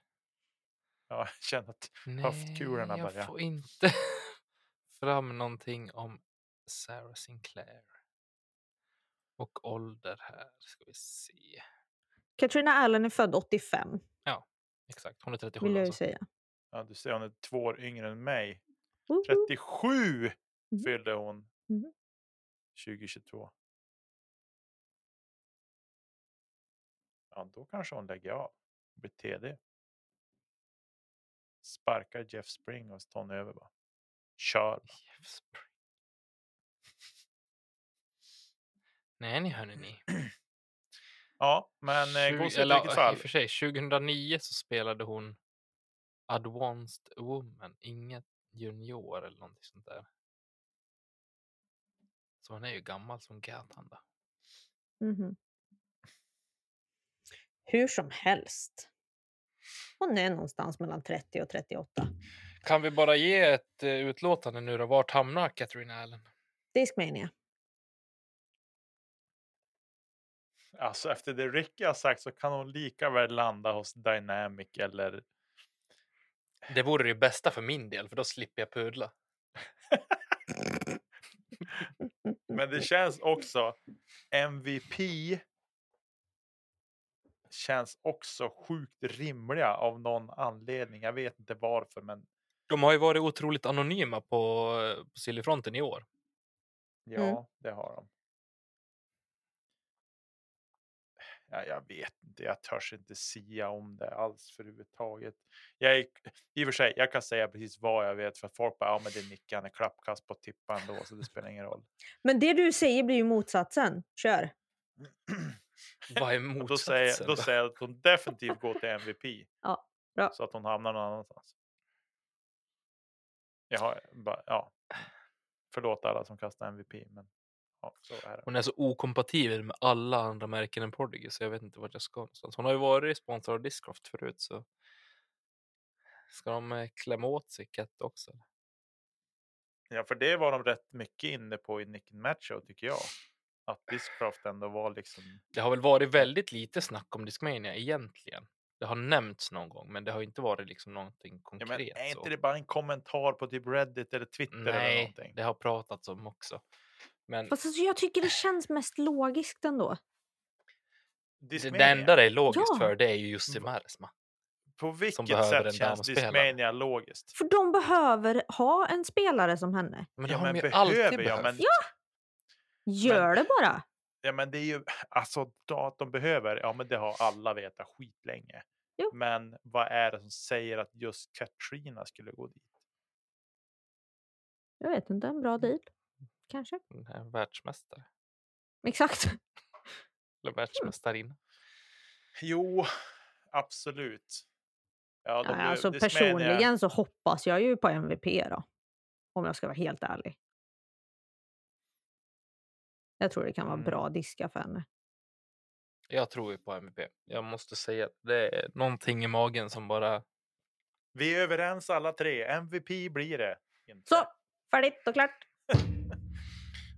Ja, jag känner att Höftkulorna Nej, jag börjar. får inte fram någonting om Sarah Sinclair. Och ålder här ska vi se. Katrina Allen är född 85, Exakt, hon är 37 vill jag ju alltså. säga. ja, du ser hon är två år yngre än mig. Woho! 37 Mhm. fyllde hon Mhm. 2022. Ja, då kanske hon lägger av. Blir TD. Sparkar Jeff Spring och tar över bara. Kör. Jeff Spring. Nej ni hörni ni. Ja, men eh, Tjugo- gosigt i eller, vilket fall. I och för sig, 2009 så spelade hon Advanced Woman, inget junior eller någonting sånt där. Så hon är ju gammal som gatan då. Mhm. Hur som helst. Hon är någonstans mellan 30 och 38. Kan vi bara ge ett uh, utlåtande nu då? Vart hamnar Katrina Allen? Discmania. Alltså efter det Ricky har sagt så kan hon lika väl landa hos Dynamic eller Det vore det bästa för min del, för då slipper jag pudla. Men det känns också MVP känns också sjukt rimliga av någon anledning. Jag vet inte varför, men De har ju varit otroligt anonyma på, eh, på Sillyfronten i år. ja, Mm. det har de. Ja, jag vet inte, jag törs inte sia om det alls för överhuvudtaget. Jag är, I och för sig, jag kan säga precis vad jag vet för att folk bara, ja men det är Nicke, han är klappkast på tippa ändå, så det spelar ingen roll. Men det du säger blir ju motsatsen. Kör. Vad är motsatsen? då säger, då säger jag att hon definitivt går till MVP. Ja, bra. Så att hon hamnar någon annanstans. Jag har bara, ja. Förlåt alla som kastar MVP, men ja, så är det. Hon är så okompatibel med alla andra märken än Prodigy så jag vet inte vart jag ska någonstans. Hon har ju varit sponsrad av Discraft förut så ska de eh, klämma åt sig Cat också? Ja, för det var de rätt mycket inne på i Nick Show, tycker jag. Att Discraft ändå var liksom, Det har väl varit väldigt lite snack om Discmania egentligen. Det har nämnts någon gång men det har inte varit liksom någonting ja, konkret. men är så. inte det bara en kommentar på typ Reddit eller Twitter eller Nej, någonting? det har pratats om också. Men Fast alltså, jag tycker det känns mest logiskt ändå. det, Discmania. det enda det är logiskt Ja. för det är ju Jussi Märesma. På vilket behöver en sätt känns damspelare. Discmania logiskt? För de behöver ha en spelare som henne. Men det ja, har men de ju behöver alltid jag, behövt. men, Gör det bara. ja, men det är ju alltså att de behöver. Ja, men det har alla vetat skitlänge. Jo. Men vad är det som säger att just Katrina skulle gå dit? Jag vet inte, en bra deal. Kanske. En världsmästare. Exakt. Eller världsmästarinna. Jo, absolut. Ja, de alltså personligen så hoppas jag ju på MVP då. Om jag ska vara helt ärlig. Jag tror det kan vara Mm. bra diska för henne. Jag tror ju på MVP. Jag måste säga att det är någonting i magen som bara... Vi är överens alla tre. MVP blir det. Inte. Så, färdigt och klart.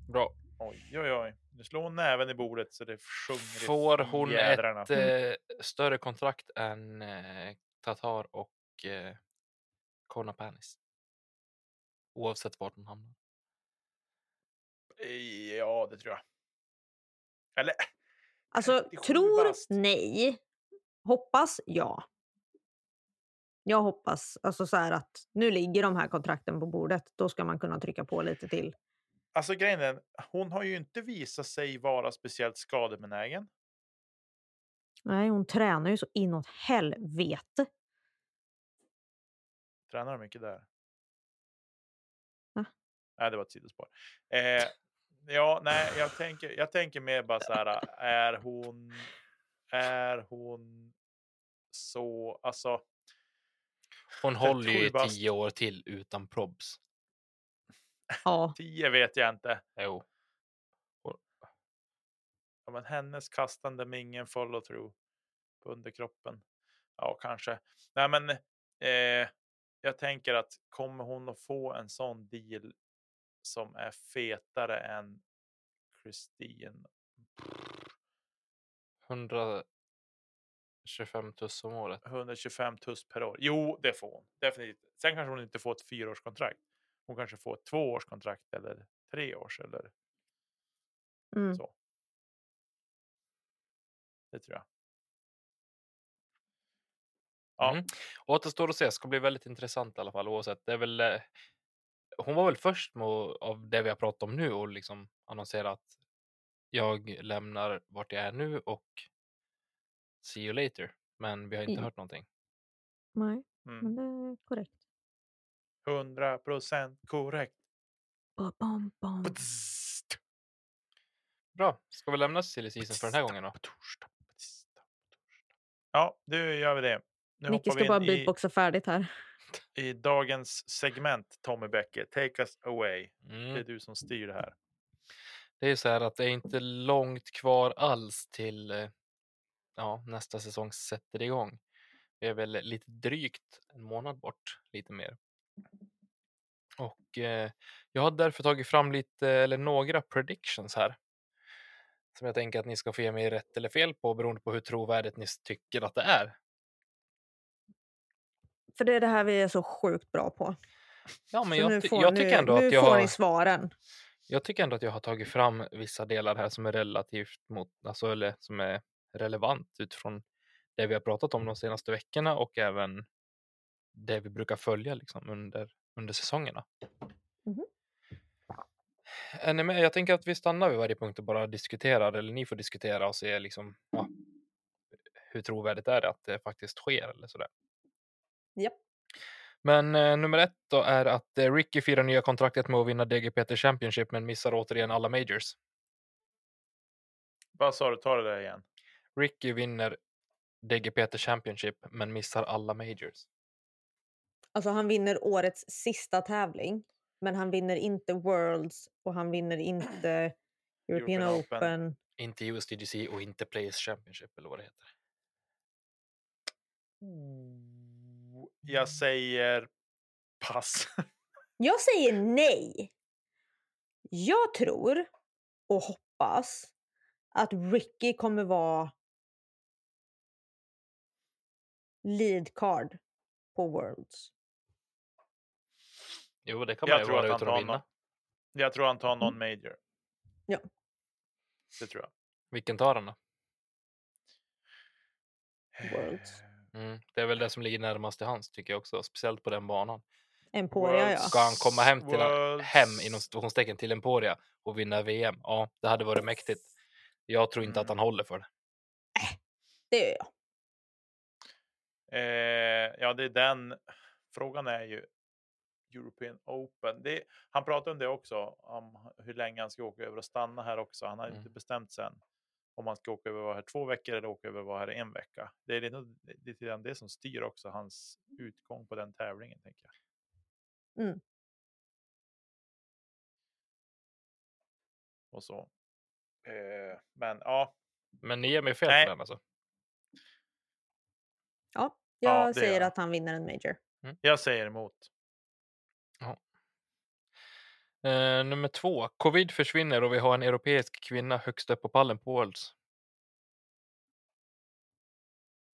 Bra. Oj, oj, oj. Nu slår hon näven i bordet så det sjunger Får hon fjädrarna. ett eh, större kontrakt än eh, Tatar och eh, Kona Panis? Oavsett vart hon hamnar. Ja, det tror jag. Eller, Alltså, 37 tror bast. nej. Hoppas ja. Jag hoppas alltså så att nu ligger de här kontrakten på bordet. Då ska man kunna trycka på lite till. alltså grejen är, hon har ju inte visat sig vara speciellt skadebenägen. Nej, hon tränar ju så inåt helvete. Tränar hon mycket där? Va? Nej, det var ett sidospår. Eh, ja, nej, jag tänker, jag tänker mer bara så här, är hon, är hon så, alltså, Hon håller ju i 37 bast. tio år till utan probs. Ja, tio vet jag inte. Jo. Ja, men hennes kastande med ingen follow through på underkroppen. Ja, kanske. Nej, men eh, jag tänker att kommer hon att få en sån deal som är fetare än Christine? 125 tuss om året. 125 tuss per år. Jo, det får hon definitivt. Sen kanske hon inte får ett fyraårskontrakt. Hon kanske får ett tvåårskontrakt eller tre års eller mm. så. Det tror jag. Ja, Mm. Återstår att se. Ska bli väldigt intressant i alla fall oavsett. Det är väl, eh, hon var väl först med, av det vi har pratat om nu och liksom annonsera att jag lämnar vart jag är nu och see you later. Men vi har inte Mm. hört någonting. Nej, mm. men det är korrekt. 100 procent korrekt. Ba, bam. Ptst. Bra, ska vi lämna silly season för den här gången då? Ja, nu gör vi det. Nu hoppar ska vi bara in i, beatboxa färdigt här. I dagens segment, Tommy Becker. Take us away. Det är Mm. du som styr det här. Det är så här att det är inte långt kvar alls till eh, ja, nästa säsong sätter igång. Vi är väl lite drygt en månad bort, lite mer. Och eh, jag har därför tagit fram lite, eller några predictions här. Som jag tänker att ni ska få ge mig rätt eller fel på beroende på hur trovärdigt ni tycker att det är. För det är det här vi är så sjukt bra på. Ja, men Så jag, nu får jag tycker ändå nu att jag får ni svaren. Jag tycker ändå att jag har tagit fram vissa delar här som är relativt mot, alltså, eller som är relevant utifrån det vi har pratat om de senaste veckorna och även det vi brukar följa liksom under, under säsongerna. Mhm. Är ni med? Jag tänker att vi stannar vid varje punkt och bara diskuterar, eller ni får diskutera och se liksom, ja, hur trovärdigt är det att det faktiskt sker eller sådär. Japp. Men eh, nummer ett då är att eh, Ricky firar nya kontraktet med att vinna DGPT Championship men missar återigen alla majors. Vad sa du? Ta det där igen. Ricky vinner DGPT Championship men missar alla majors. Alltså han vinner årets sista tävling. Men han vinner inte Worlds och han vinner inte European, European Open. Open. Inte USDGC och inte Players Championship eller vad det heter. Jag säger pass. Jag säger nej. Jag tror och hoppas att Ricky kommer vara lead card på Worlds. Jo, det kan man Jag ju tror, att vara han utan att tar vinna. någon, jag tror han tar någon major. Ja. Det tror jag. Vilken tar han då? Worlds. Mm. Det är väl det som ligger närmast till hands tycker jag också, speciellt på den banan. Emporia, ja. Ska han komma hem till hem inom situationstecken till Emporia och vinna VM? Ja, det hade varit mäktigt. Jag tror inte att Mm. han håller för det. Det gör jag. Eh, ja, det är den. Frågan är ju European Open. Det, han pratade om det också, om hur länge han ska åka över och stanna här också. Han har Mm. inte bestämt sen om han ska åka över och vara här två veckor eller åka över och vara här en vecka. Det är lite, lite grann det som styr också hans utgång på den tävlingen, tänker jag. Mm. Och så. Eh, men ja, Men ni ger mig fel Nej. på den alltså. Ja, Ja, jag det säger jag. att han vinner en major. jag säger emot. Eh, nummer två. Covid försvinner och vi har en europeisk kvinna högst upp på pallen på Worlds.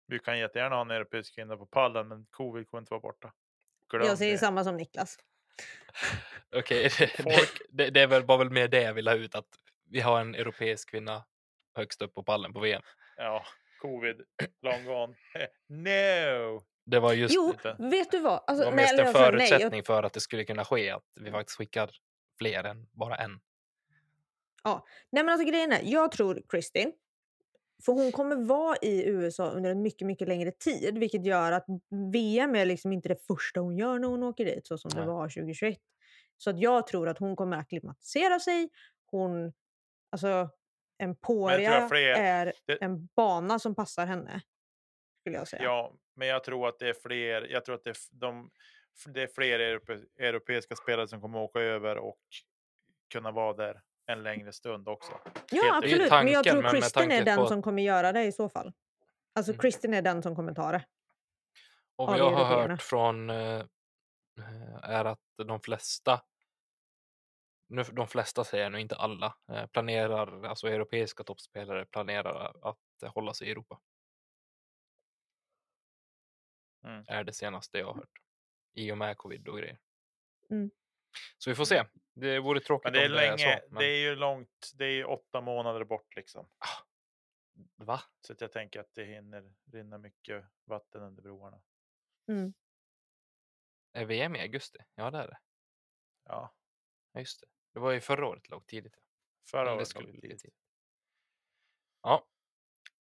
Vi kan jättegärna ha en europeisk kvinna på pallen, men covid kommer inte vara borta. Glöm Jag säger det. samma som Niklas. Okej, det, Folk- det, det är väl, var väl mer det jag ville ha ut, att vi har en europeisk kvinna högst upp på pallen på VM. Ja, covid, long gone. no! Det var just Jo, lite. vet du vad? det Alltså, var nej, mest eller en jag säger nej, jag- förutsättning för att det skulle kunna ske, att vi faktiskt skickar fler än bara en. Nej men alltså grejen är, jag tror Kristin, för hon kommer vara i USA under en mycket, mycket längre tid, vilket gör att VM är liksom inte det första hon gör när hon åker dit, så som det Nej. var 2021. Så att jag tror att hon kommer att klimatisera sig. Hon, alltså Emporia fler- är det- en bana som passar henne. Skulle jag säga. Ja, men jag tror att det är fler. Jag tror att det de, det är fler europe, europeiska spelare som kommer åka över och kunna vara där en längre stund också. Ja, Helt absolut. Men jag tanken, tror Kristin är den på- som kommer göra det i så fall. Alltså Mm. Kristin är den som kommer ta det. Och vad jag har hört från eh, är att de flesta, nu, de flesta säger nu inte alla, eh, planerar, alltså europeiska toppspelare planerar att hålla sig i Europa. Mm. Är det senaste jag har hört. I och med covid och grejer. Mm. Så vi får se. Det vore tråkigt Men det är om det är länge. så. Men, Det är ju långt. Det är ju åtta månader bort liksom. Va? Så jag tänker att det hinner rinna mycket vatten under broarna. Mm. Är VM i augusti? Ja det är det. Ja, Ja, just det. Det var ju förra året låg tidigt. förra Men året skulle bli bli tidigt. Ja.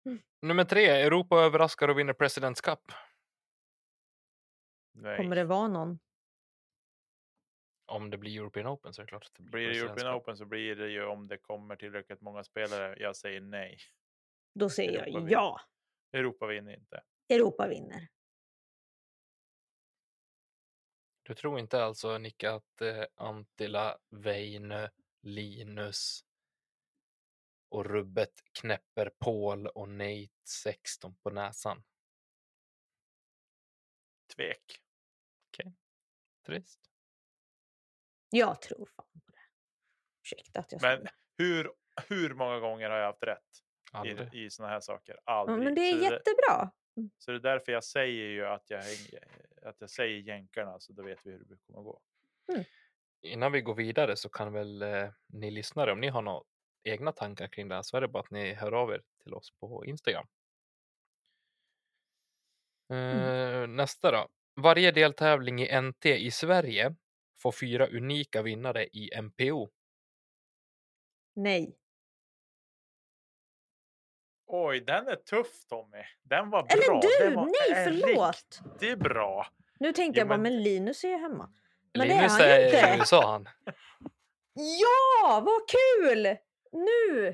Mm. Nummer tre. Europa överraskar och vinner Presidents Cup. Nej. Kommer det vara någon? Om det blir European Open så är det klart att det blir, Blir det European. Open så blir det ju om det kommer tillräckligt många spelare. Jag säger nej. Då säger Europa jag vinner. ja. Europa vinner inte. Europa vinner. Du tror inte alltså Nicka att eh, Antila, Väinö, Linus och Rubbet knäpper Paul och Nate 16 på näsan? Tvek. Trist. Jag tror fan på det. Ursäkta att jag Men hur, hur många gånger har jag haft rätt Aldrig. i, i såna här saker? Ja, Aldrig. men det är så, jättebra. så det är därför jag säger ju att jag, hänger- att jag säger jänkarna så då vet vi hur det kommer att gå. Innan vi går vidare så kan väl eh, ni lyssnare, om ni har några egna tankar kring det här så är det bara att ni hör av er till oss på Instagram. Eh, Nästa då. Varje deltävling i NT i Sverige får fyra unika vinnare i MPO. Nej. Oj, den är tuff Tommy. Den var Eller bra. du! Den var Nej, förlåt! Det är bra. Nu tänkte Jo, jag bara, men- men Linus är ju hemma. Men det är Linus han är inte. i USA han. Ja, vad kul! Nu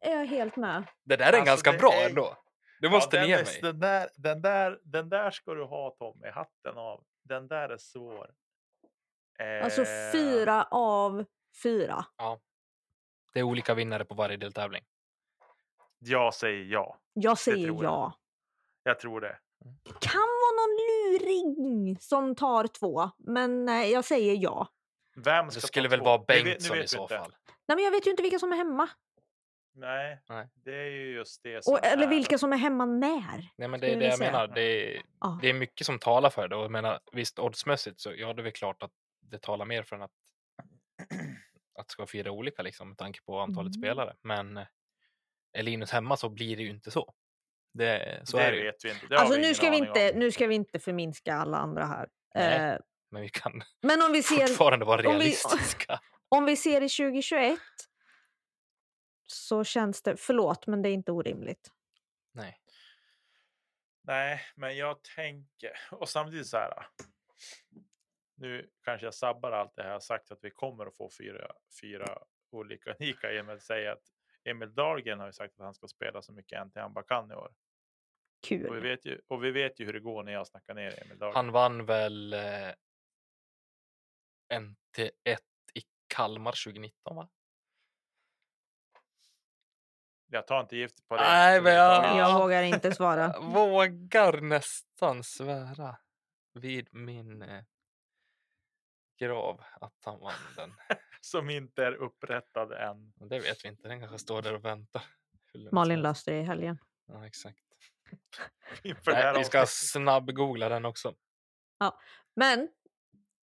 är jag helt med. Det där är en Alltså, ganska bra är- ändå. Du måste ja, den ge mig. Den där, den, där, den där ska du ha Tommy. Hatten av. Den där är svår. Alltså Eh, fyra av fyra. Det är olika vinnare på varje deltävling. Jag säger ja. Jag säger jag. ja. Jag tror det. Kan vara någon luring som tar två, men nej, jag säger ja. Vem Det ska ta skulle väl vara Bengtsson i så inte. fall. Nej, men jag vet ju inte vilka som är hemma. Nej, Nej. det är ju just det som Och, eller är... vilka som är hemma när. Nej, men det är det jag säga? menar. Det är, Ja. det är mycket som talar för det. Och jag menar, visst, oddsmässigt så ja, det är väl klart att det talar mer för att, att ska fyra olika liksom, med tanke på antalet Mm. spelare. Men eh, är Linus hemma så blir det ju inte så. Det, så det är det ju. vet vi inte. Alltså vi nu ska, vi inte, om. nu ska vi inte förminska alla andra här. Nej. Eh, Men vi kan men om vi, ser, fortfarande vara om vi- realistiska. om vi ser i 2021 så känns det, förlåt men det är inte orimligt. Nej. Nej, men jag tänker, och samtidigt så här. Nu kanske jag sabbar allt det här jag sagt att vi kommer att få fyra, fyra olika unika. Emil säger att Emil Dahlgren har ju sagt att han ska spela så mycket NT han bara kan i år. Och vi Kul. vet ju, och vi vet ju hur det går när jag snackar ner Emil Dahlgren. Han vann väl eh, NT1 i Kalmar 2019 va? Jag tar inte gift på det. Nej, men jag-. Jag vågar inte svara. Jag vågar nästan svära vid min eh, grav att han vann den. Som inte är upprättad än. Men det vet vi inte. Den kanske står där och väntar. Malin löste det i helgen. Ja, exakt. Nej, vi ska snabb-googla den också. Men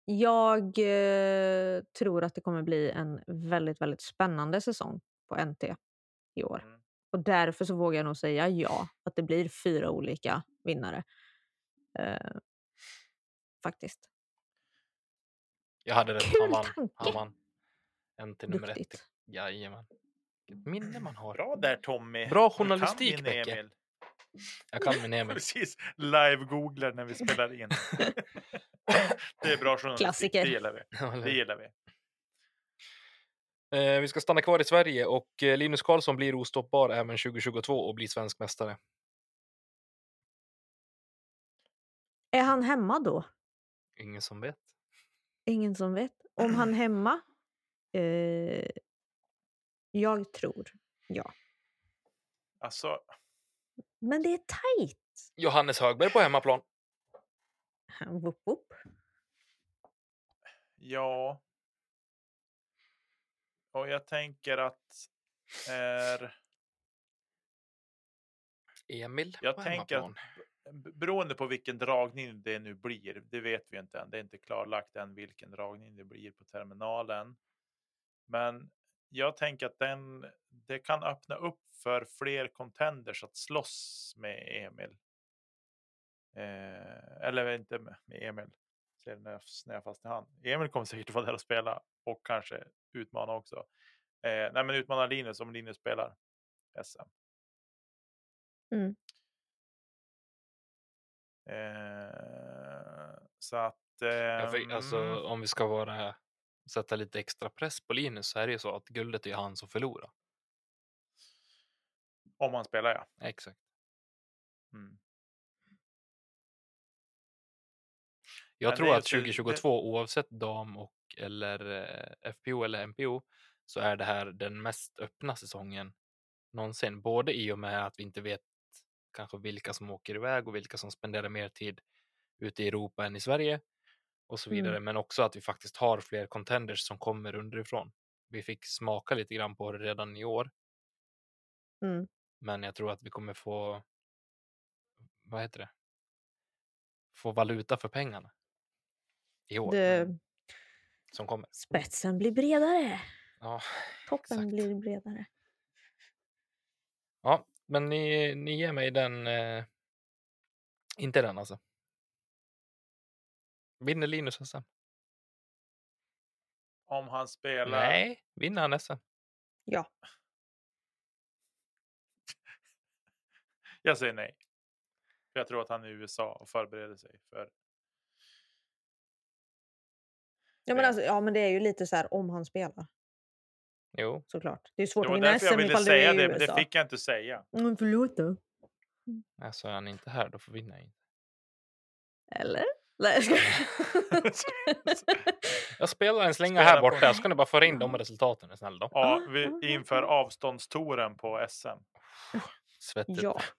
jag eh, tror att det kommer bli en väldigt, väldigt spännande säsong på NT i år. Och därför så vågar jag nog säga ja, att det blir fyra olika vinnare. Eh, faktiskt. Jag hade rätt. Kul Han vann. tanke. Han vann. En till nummer ett. Duktigt. Jajamän. Vilket minne man har. Bra där Tommy. Bra journalistik, Becke. Jag kan min Emil. Precis, live-googlar när vi spelar in. det är bra journalistik, Klassiker. det gillar vi. Det gillar vi. Eh, vi ska stanna kvar i Sverige och eh, Linus Karlsson blir ostoppbar även 2022 och blir svensk mästare. Är han hemma då? Ingen som vet. Ingen som vet. Om han är hemma? Eh, jag tror ja. Alltså, Men det är tajt. Johannes Högberg på hemmaplan. Whoop, whoop. ja. Och jag tänker att är, Emil jag på tänker hemmaplan. att beroende på vilken dragning det nu blir, det vet vi inte än. Det är inte klarlagt än vilken dragning det blir på terminalen. Men jag tänker att den, det kan öppna upp för fler contenders att slåss med Emil. Eh, eller inte med, med Emil. Ser när jag snöar fast i han. Emil kommer säkert vara där och spela och kanske utmana också. Eh, nej men utmana Linus om Linus spelar SM. Mm. Eh, så att... Ja, för, ehm, alltså, om vi ska vara, sätta lite extra press på Linus så är det ju så att guldet är ju han som förlorar. Om man spelar ja. Exakt. Mm. Jag Men tror att så- det- 2022 oavsett dam och eller eh, FPO eller MPO så är det här den mest öppna säsongen någonsin. Både i och med att vi inte vet kanske vilka som åker iväg och vilka som spenderar mer tid ute i Europa än i Sverige och så Mm. vidare. Men också att vi faktiskt har fler contenders som kommer underifrån. Vi fick smaka lite grann på det redan i år, Mm. men jag tror att vi kommer få. Vad heter det? Få valuta för pengarna. I år Det, som kommer. spetsen blir bredare. Ja, Toppen Exakt. blir bredare. ja men ni, ni ger mig den. Eh, inte den alltså. Vinner Linus SM? Om han spelar... Nej, vinner han SM? Ja. Jag säger nej. För Jag tror att han är i USA och förbereder sig för... Ja men, Eh. alltså, ja men det är ju lite så här om han spelar Jo, såklart. Det är svårt Det var att vinna därför jag SM ville ifall du är säga i det, men det USA. fick jag inte säga. Mm, förlåt då. alltså är han inte här då får vinna inte. Eller? Nej, jag skojar. Jag spelar en slinga Spela här på- borta. Så kan du bara föra in de resultaten är snäll då. Ja, vi, inför avståndstouren på SM. Svettigt. ja.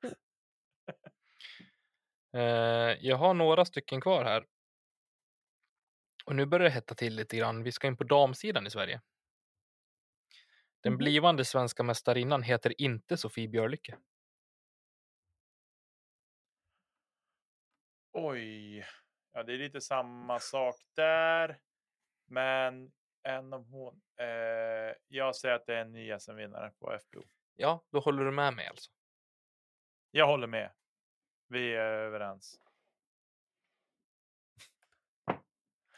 Eh, jag har några stycken kvar här. Och nu börjar det hetta till lite grann. Vi ska in på damsidan i Sverige. Den Mhm. blivande svenska mästarinnan heter inte Sofie Björlycke. Oj, ja det är lite samma sak där. Men en av hon... Eh, jag säger att det är en ny SM-vinnare på FBO. Ja, då håller du med mig alltså. Jag håller med. Vi är överens.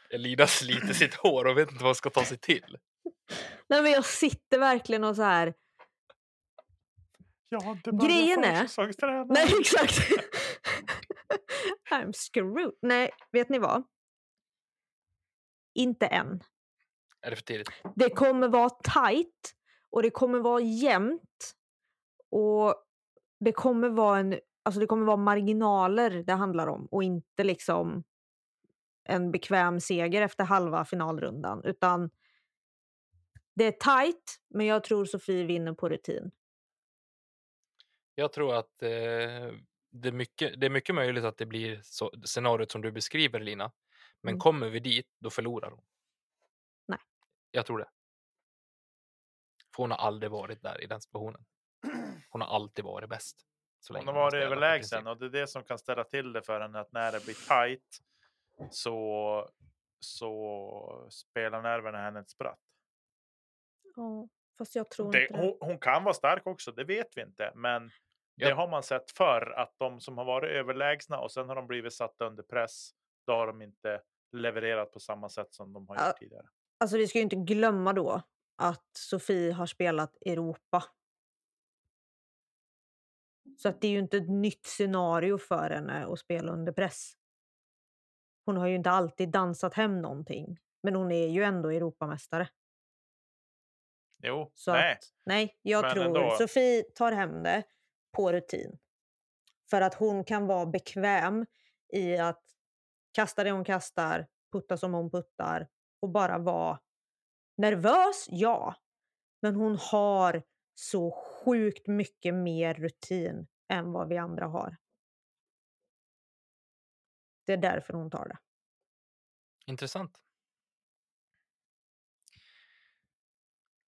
Elina sliter sitt hår och vet inte vad hon ska ta sig till. Nej, men jag sitter verkligen och så här. Inte Grejen är-. Nej, exakt. I'm screwed. Nej, vet ni vad? Inte än. Är det för tidigt? Det kommer vara tight och det kommer vara jämnt. Och det kommer vara en alltså det kommer vara marginaler det handlar om och inte liksom en bekväm seger efter halva finalrundan. Utan det är tight, men jag tror Sofie vinner på rutin. Jag tror att eh, det, är mycket, det är mycket möjligt att det blir så, scenariot som du beskriver, Lina. Men Mm. kommer vi dit, då förlorar hon. Nej. Jag tror det. För hon har aldrig varit där i den situationen. Hon har alltid varit bäst. Så Hon har varit överlägsen och det är det som kan ställa till det för henne att när det blir tight så, så spelar nerverna henne ett spratt. Ja, fast jag tror Det, inte det. hon, hon kan vara stark också, det vet vi inte. Men det Ja. har man sett förr att de som har varit överlägsna och sen har de blivit satta under press. Då har de inte levererat på samma sätt som de har Ja. gjort tidigare. Alltså vi ska ju inte glömma då att Sofie har spelat Europa. Så att det är ju inte ett nytt scenario för henne att spela under press. Hon har ju inte alltid dansat hem någonting. Men hon är ju ändå Europamästare. Jo, Så nej. Att, nej, jag Men tror ändå. Sofie tar hem det på rutin. För att hon kan vara bekväm i att kasta det hon kastar, putta som hon puttar och bara vara nervös, ja. Men hon har så sjukt mycket mer rutin än vad vi andra har. Det är därför hon tar det. Intressant.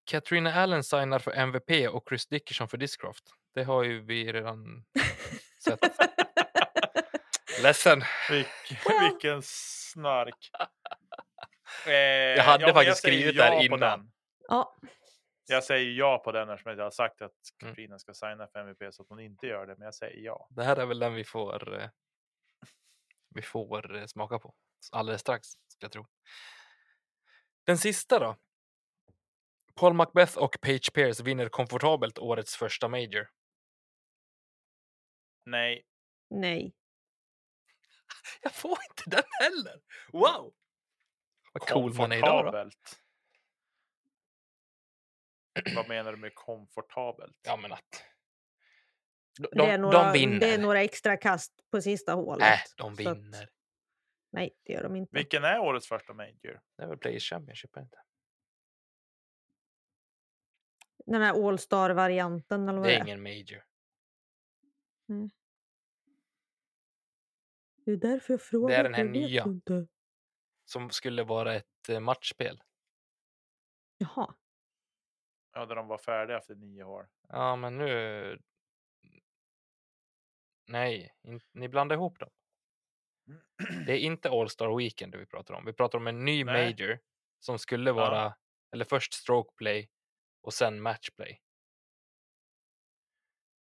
Katrina Allen signar för MVP och Chris Dickerson för Discraft. Det har ju vi redan sett. Ledsen. Vilk, Well. vilken snark. Eh, Jag hade men faktiskt säger skrivit ja där på innan. den. ja, Jag säger ja på den eftersom jag har sagt att Mm. Katrina ska signa för MVP så att hon inte gör det. Men jag säger ja. Det här är väl den vi får, eh, vi får eh, smaka på alldeles strax, ska jag tro. Den sista då. Paul Macbeth och Paige Pierce vinner komfortabelt årets första major. Nej, nej. Jag får inte den heller! Wow! Vad cool man är idag då. komfortabelt. Vad menar du med komfortabelt? Ja, men att... De, det, är några, de vinner. det är några extra kast på sista hålet. Nej, de så att- vinner. nej, det gör de inte. Vilken är årets första major? Det är väl Players Championship, är det inte? Den här All Star-varianten eller vad Det det är är. ingen major. Det är därför jag frågar. Det är den här nya. Inte. Som skulle vara ett eh, matchspel. Jaha. Ja, där de var färdiga efter nio år. Ja, men nu... Nej, in... ni blandar ihop dem. Det är inte All Star Weekend vi pratar om. Vi pratar om en ny Nej. major som skulle vara, eller först stroke play och sen match play.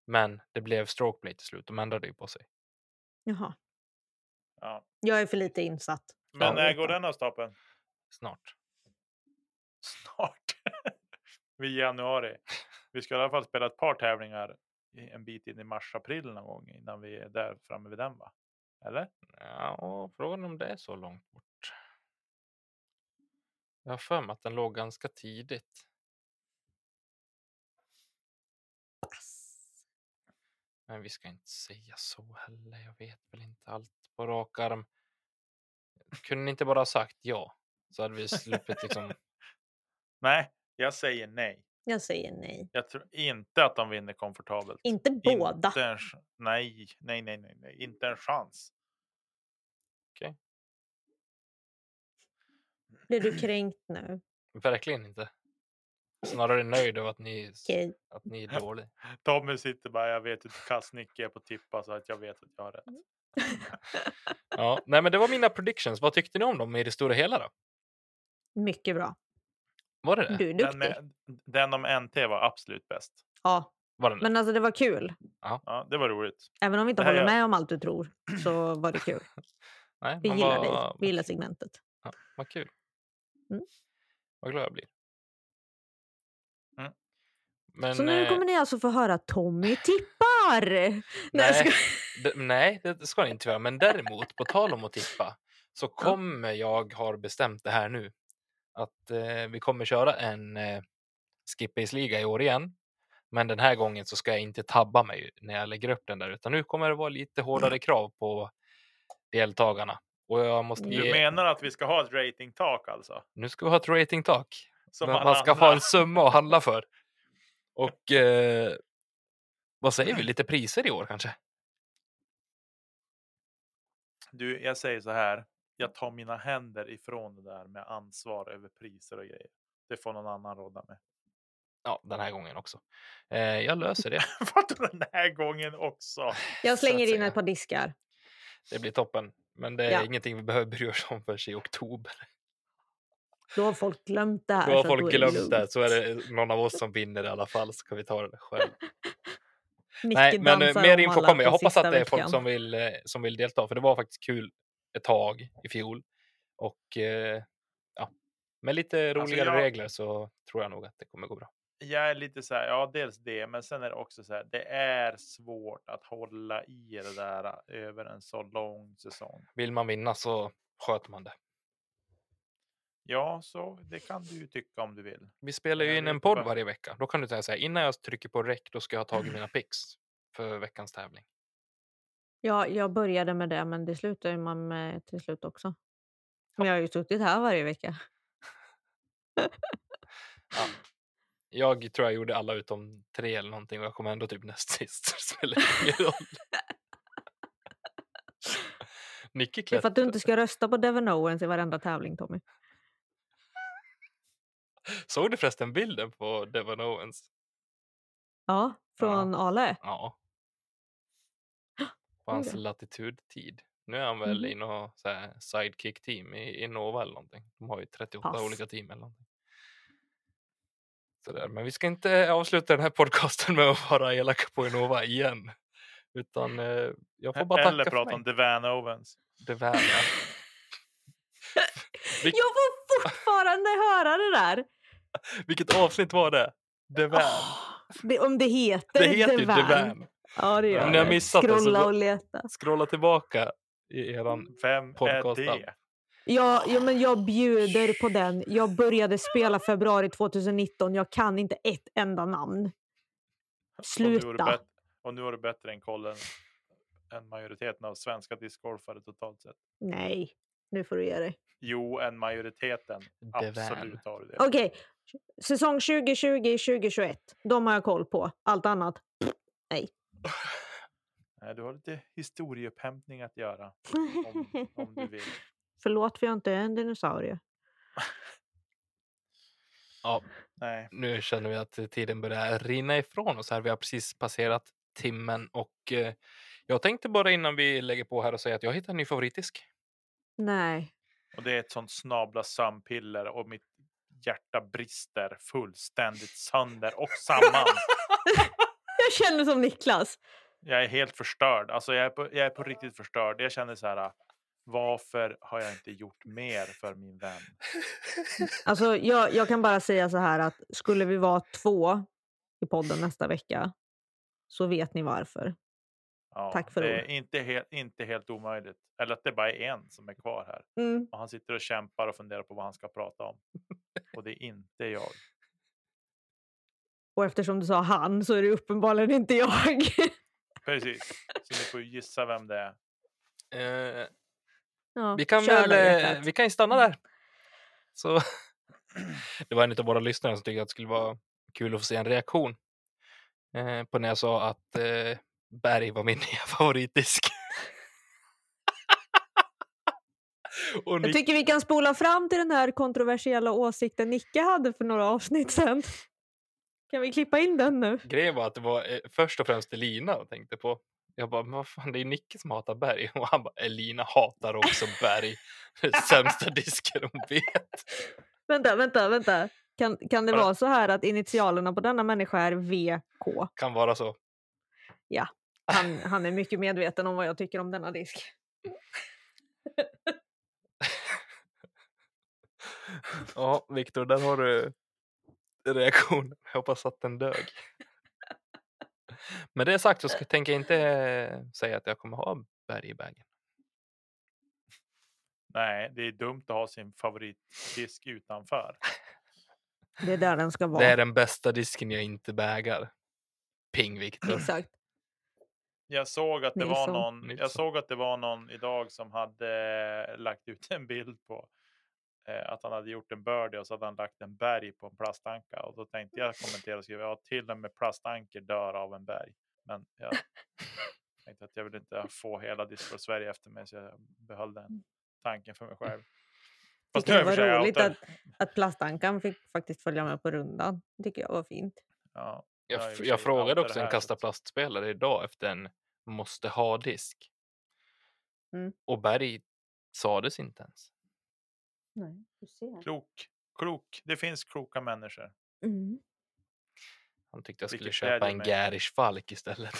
Men det blev stroke play till slut. De ändrade ju på sig. Jaha. Ja. Jag är för lite insatt. Men Ja, när vet går den av stapeln? Snart. Snart. Vi är i januari. Vi ska i alla fall spela ett par tävlingar en bit in i mars-april någon gång innan vi är där framme vid den va? Eller? Ja, och frågan är om det är så långt bort. Jag har för mig att den låg ganska tidigt. Men vi ska inte säga så heller. Jag vet väl inte allt på rak arm. Kunde ni inte bara ha sagt ja? Så hade vi sluppit liksom. Nej, jag säger nej. Jag säger nej. Jag tror inte att de vinner komfortabelt. Inte båda. Inte en, nej, nej, nej, nej, nej, inte en chans. Blir du kränkt nu? Verkligen inte. Snarare nöjd över att ni, Okej. att ni är dåliga. Tommy sitter bara, jag vet inte, kass Nicke är på tippa så att jag vet att jag har rätt. Ja, nej, men det var mina predictions. Vad tyckte ni om dem i det stora hela då? Mycket bra. Var det det? Du är Den, duktig. med, den om NT var absolut bäst. Ja, Var den det? Men alltså det var kul. Ja, det var roligt. Även om vi inte Det här håller gör- med om allt du tror så var det kul. Nej, Vi men gillar vad- dig. Vi gillar segmentet. Ja, vad kul. Mm. Vad glad jag blir. Mm. Men, så nu eh, kommer ni alltså få höra Tommy tippar! Nej, jag Nej. skojar. nej, det ska ni inte göra. Men däremot, på tal om att tippa, så kommer jag, har bestämt det här nu, att eh, vi kommer köra en eh, skippace-liga i år igen. Men den här gången så ska jag inte tabba mig när jag lägger upp den där, utan nu kommer det vara lite hårdare krav på deltagarna. Och jag måste Du ge... menar att vi ska ha ett ratingtak alltså? Nu ska vi ha ett ratingtak. Som Man, man ska få en summa att handla för. Och eh, vad säger vi, lite priser i år kanske? Du, jag säger så här. Jag tar mina händer ifrån det där med ansvar över priser och grejer. Det får någon annan råda med. Ja, den här gången också. Eh, jag löser det. Vadå den här gången också? Jag slänger in ett par diskar. Det blir toppen. Men det är Ja. ingenting vi behöver bry oss om förrän i oktober. Då har folk glömt det här. Då har folk det glömt det. Så är det någon av oss som vinner i alla fall. Så kan vi ta det själv. Nej, men eh, mer info kommer. Jag hoppas att det är folk som vill, eh, som vill delta. För det var faktiskt kul ett tag i fjol. Och eh, ja, med lite Alltså, roligare jag- regler så tror jag nog att det kommer gå bra. Jag är lite så här, ja dels det, men sen är det också så här, det är svårt att hålla i det där äh, över en så lång säsong. Vill man vinna så sköter man det. Ja, så det kan du ju tycka om du vill. Vi spelar ju in en podd varje vecka. Då kan du säga så här, innan jag trycker på rec, då ska jag ha tagit mina picks för veckans tävling. Ja, jag började med det, men det slutar ju man med till slut också. Men jag har ju suttit här varje vecka. Ja. Jag tror jag gjorde alla utom tre eller någonting och jag kom ändå typ näst sist. så Det spelar ingen roll. Nicke Det är för att du inte ska rösta på Devon Owens i varenda tävling, Tommy. Såg du förresten bilden på Devon Owens? Ja, från Ale. Ja. På hans då. latitudtid. Nu är han väl Mhm. i något så här sidekick-team i Innova eller någonting. De har ju 38 Pass. olika team eller någonting. Sådär. Men vi ska inte avsluta den här podcasten med att vara elaka på Innova igen. Utan eh, jag får bara Eller tacka för prata om Devan Owens. Det väl, ja. Vil- Jag får fortfarande höra det där! Vilket avsnitt var det? Åh, det, om det heter Det heter ju The Van. Devan. Ja, det gör Om ni har missat det så gå- och leta. Scrolla tillbaka i eran Vem Podcast är det? Ja, ja, men jag bjuder på den. Jag började spela februari 2019. Jag kan inte ett enda namn. Och nu, Sluta. har du bet- och nu har du bättre än kollen än majoriteten av svenska discgolfare totalt sett. Nej, nu får du ge dig. Jo, än majoriteten. Absolut har du det. Okej, säsong 2020-2021. De har jag koll på. Allt annat? Nej, du har lite historieupphämtning att göra om, om du vill. Förlåt för jag inte är en dinosaurie. Ja, Nej, nu känner vi att tiden börjar rinna ifrån oss här. Vi har precis passerat timmen och eh, jag tänkte bara innan vi lägger på här och säga att jag hittar en ny favoritdisk. Nej. och det är ett sånt snabla sömnpiller och mitt hjärta brister fullständigt sönder och samman. Jag känner som Niklas. Jag är helt förstörd. Alltså jag är på, jag är på riktigt förstörd. Jag känner så här. Varför har jag inte gjort mer för min vän? Alltså, jag, jag kan bara säga så här att skulle vi vara två i podden nästa vecka så vet ni varför. Ja, Tack för det ord. är inte helt, inte helt omöjligt. Eller att det bara är en som är kvar här. Mm. Och han sitter och kämpar och funderar på vad han ska prata om. Och det är inte jag. Och eftersom du sa han så är det uppenbarligen inte jag. Precis. Så ni får gissa vem det är. Eh, ja, vi, kan väl, eh, vi kan ju stanna där. Så det var en av våra lyssnare som tyckte att det skulle vara kul att få se en reaktion eh, på när jag sa att eh, Berg var min nya favoritdisk. Och Jag tycker vi kan spola fram till den här kontroversiella åsikten Nicke hade för några avsnitt sen. Kan vi klippa in den nu? grejen var att det var eh, först och främst Elina jag tänkte på. Jag bara, men vad fan, det är Nicke som hatar Berg. Och han bara, Elina hatar också Berg. Sämsta disken hon vet. Vänta, vänta, vänta. Kan, kan det vara så här att initialerna på denna människa är VK? Kan vara så. Han, han är mycket medveten om vad jag tycker om denna disk. Ja, Viktor, där har du reaktion. Jag hoppas att den dög. Med det sagt så ska, tänker jag inte säga att jag kommer ha berg i bagen. Nej, det är dumt att ha sin favoritdisk utanför. Det är där den ska vara. Det är den bästa disken jag inte bägar. Ping Viktor. Exakt. Jag såg att det var någon. Jag såg att det var någon idag som hade lagt ut en bild på eh, att han hade gjort en birdie och så hade han lagt en berg på en plastanka och då tänkte jag kommentera och skriva ja, till och med plastanker dör av en berg. Men jag tänkte att jag vill inte få hela Discord Sverige efter mig så jag behöll den tanken för mig själv. Fast det var roligt att, att plastankan fick faktiskt följa med på rundan. tycker jag var fint. Ja, Jag, jag jag frågade också en kasta plastspelare idag efter en måste ha-disk. Mm. Och Berg sades inte ens. Nej, du ser. klok, klok. Det finns kloka människor. Mm. Han tyckte jag skulle Vilket köpa en mig. Garish Falk istället.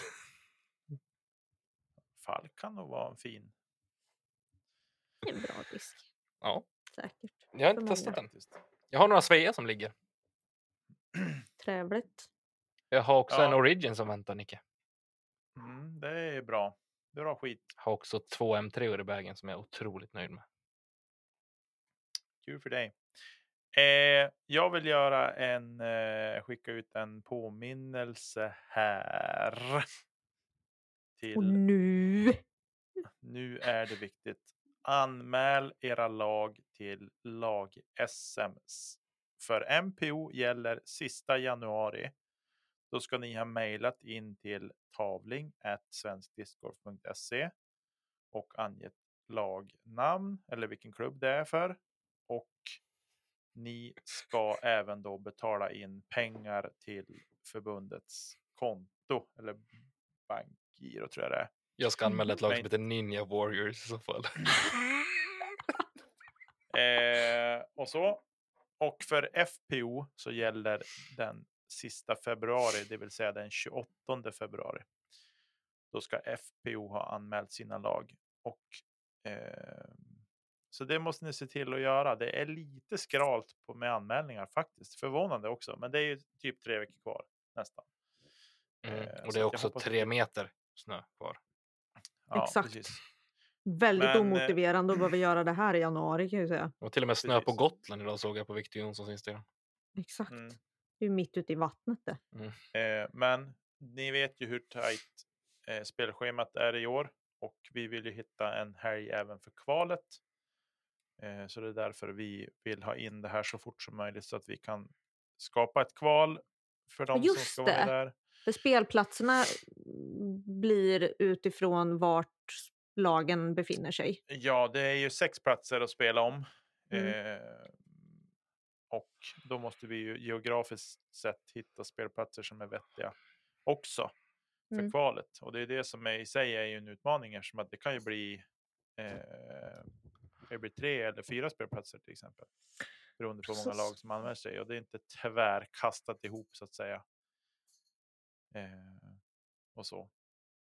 Falk kan nog vara en fin. Det är en bra disk. Ja, Säkert. jag har inte testat den. Jag har några Svea som ligger. Trevligt. Jag har också en Ja. Origin som väntar, Nicke. Mm, det är bra. Bra skit. Jag har också två M3 i bagen som jag är otroligt nöjd med. Kul för dig. Eh, jag vill göra en, eh, skicka ut en påminnelse här. Till, Och nu. nu är det viktigt. Anmäl era lag till lag-SM. För MPO gäller sista januari. Då ska ni ha mejlat in till tavling svenskdiscgolf.se och angett lagnamn eller vilken klubb det är för. Och ni ska även då betala in pengar till förbundets konto eller bankgiro tror jag det är. Jag ska anmäla ett lag som heter Ninja Warriors i så fall. Eh, och så. Och för FPO så gäller den sista februari, det vill säga den 28 februari. Då ska FPO ha anmält sina lag. Och, eh, så det måste ni se till att göra. Det är lite skralt på, med anmälningar faktiskt. Förvånande också, men det är ju typ tre veckor kvar nästan. Mm. Eh, Och det är också hoppas tre meter snö kvar. Ja, Exakt. precis. Väldigt Men, eh, omotiverande att behöva göra det här i januari kan jag säga. Och till och med snö på Precis. Gotland idag såg jag på Victor Jonssons Instagram. Exakt. Mm. Det är ju mitt ute i vattnet det. Eh, men ni vet ju hur tajt eh, spelschemat är i år och vi vill ju hitta en helg även för kvalet. Eh, så det är därför vi vill ha in det här så fort som möjligt så att vi kan skapa ett kval för de som just ska vara med det. där. För spelplatserna blir utifrån vart lagen befinner sig. Ja, det är ju sex platser att spela om. Mm. Eh, och då måste vi ju geografiskt sett hitta spelplatser som är vettiga också för Mm. kvalet. Och det är det som är, i sig är ju en utmaning eftersom att det kan ju bli, eh, det blir tre eller fyra spelplatser till exempel. Beroende på hur många lag som använder sig och det är inte tvärkastat ihop så att säga. Eh, och så.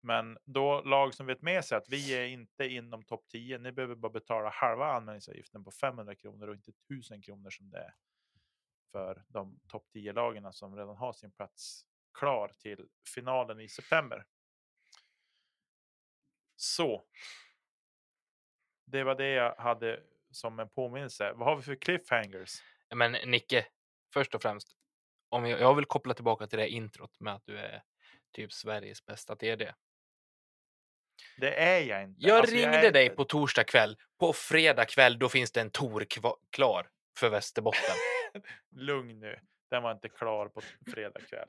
Men då lag som vet med sig att vi är inte inom topp 10, ni behöver bara betala halva anmälningsavgiften på 500 kronor och inte 1000 kronor som det är för de topp 10-lagen som redan har sin plats klar till finalen i september. Så. Det var det jag hade som en påminnelse. Vad har vi för cliffhangers? Men Nicke, först och främst. Om jag, jag vill koppla tillbaka till det här introt med att du är typ Sveriges bästa TD. Det är jag inte. Jag Alltså, ringde är- dig på torsdag kväll. På fredag kväll då finns det en tour kva- klar för Västerbotten. Lugn nu. Den var inte klar på fredag kväll.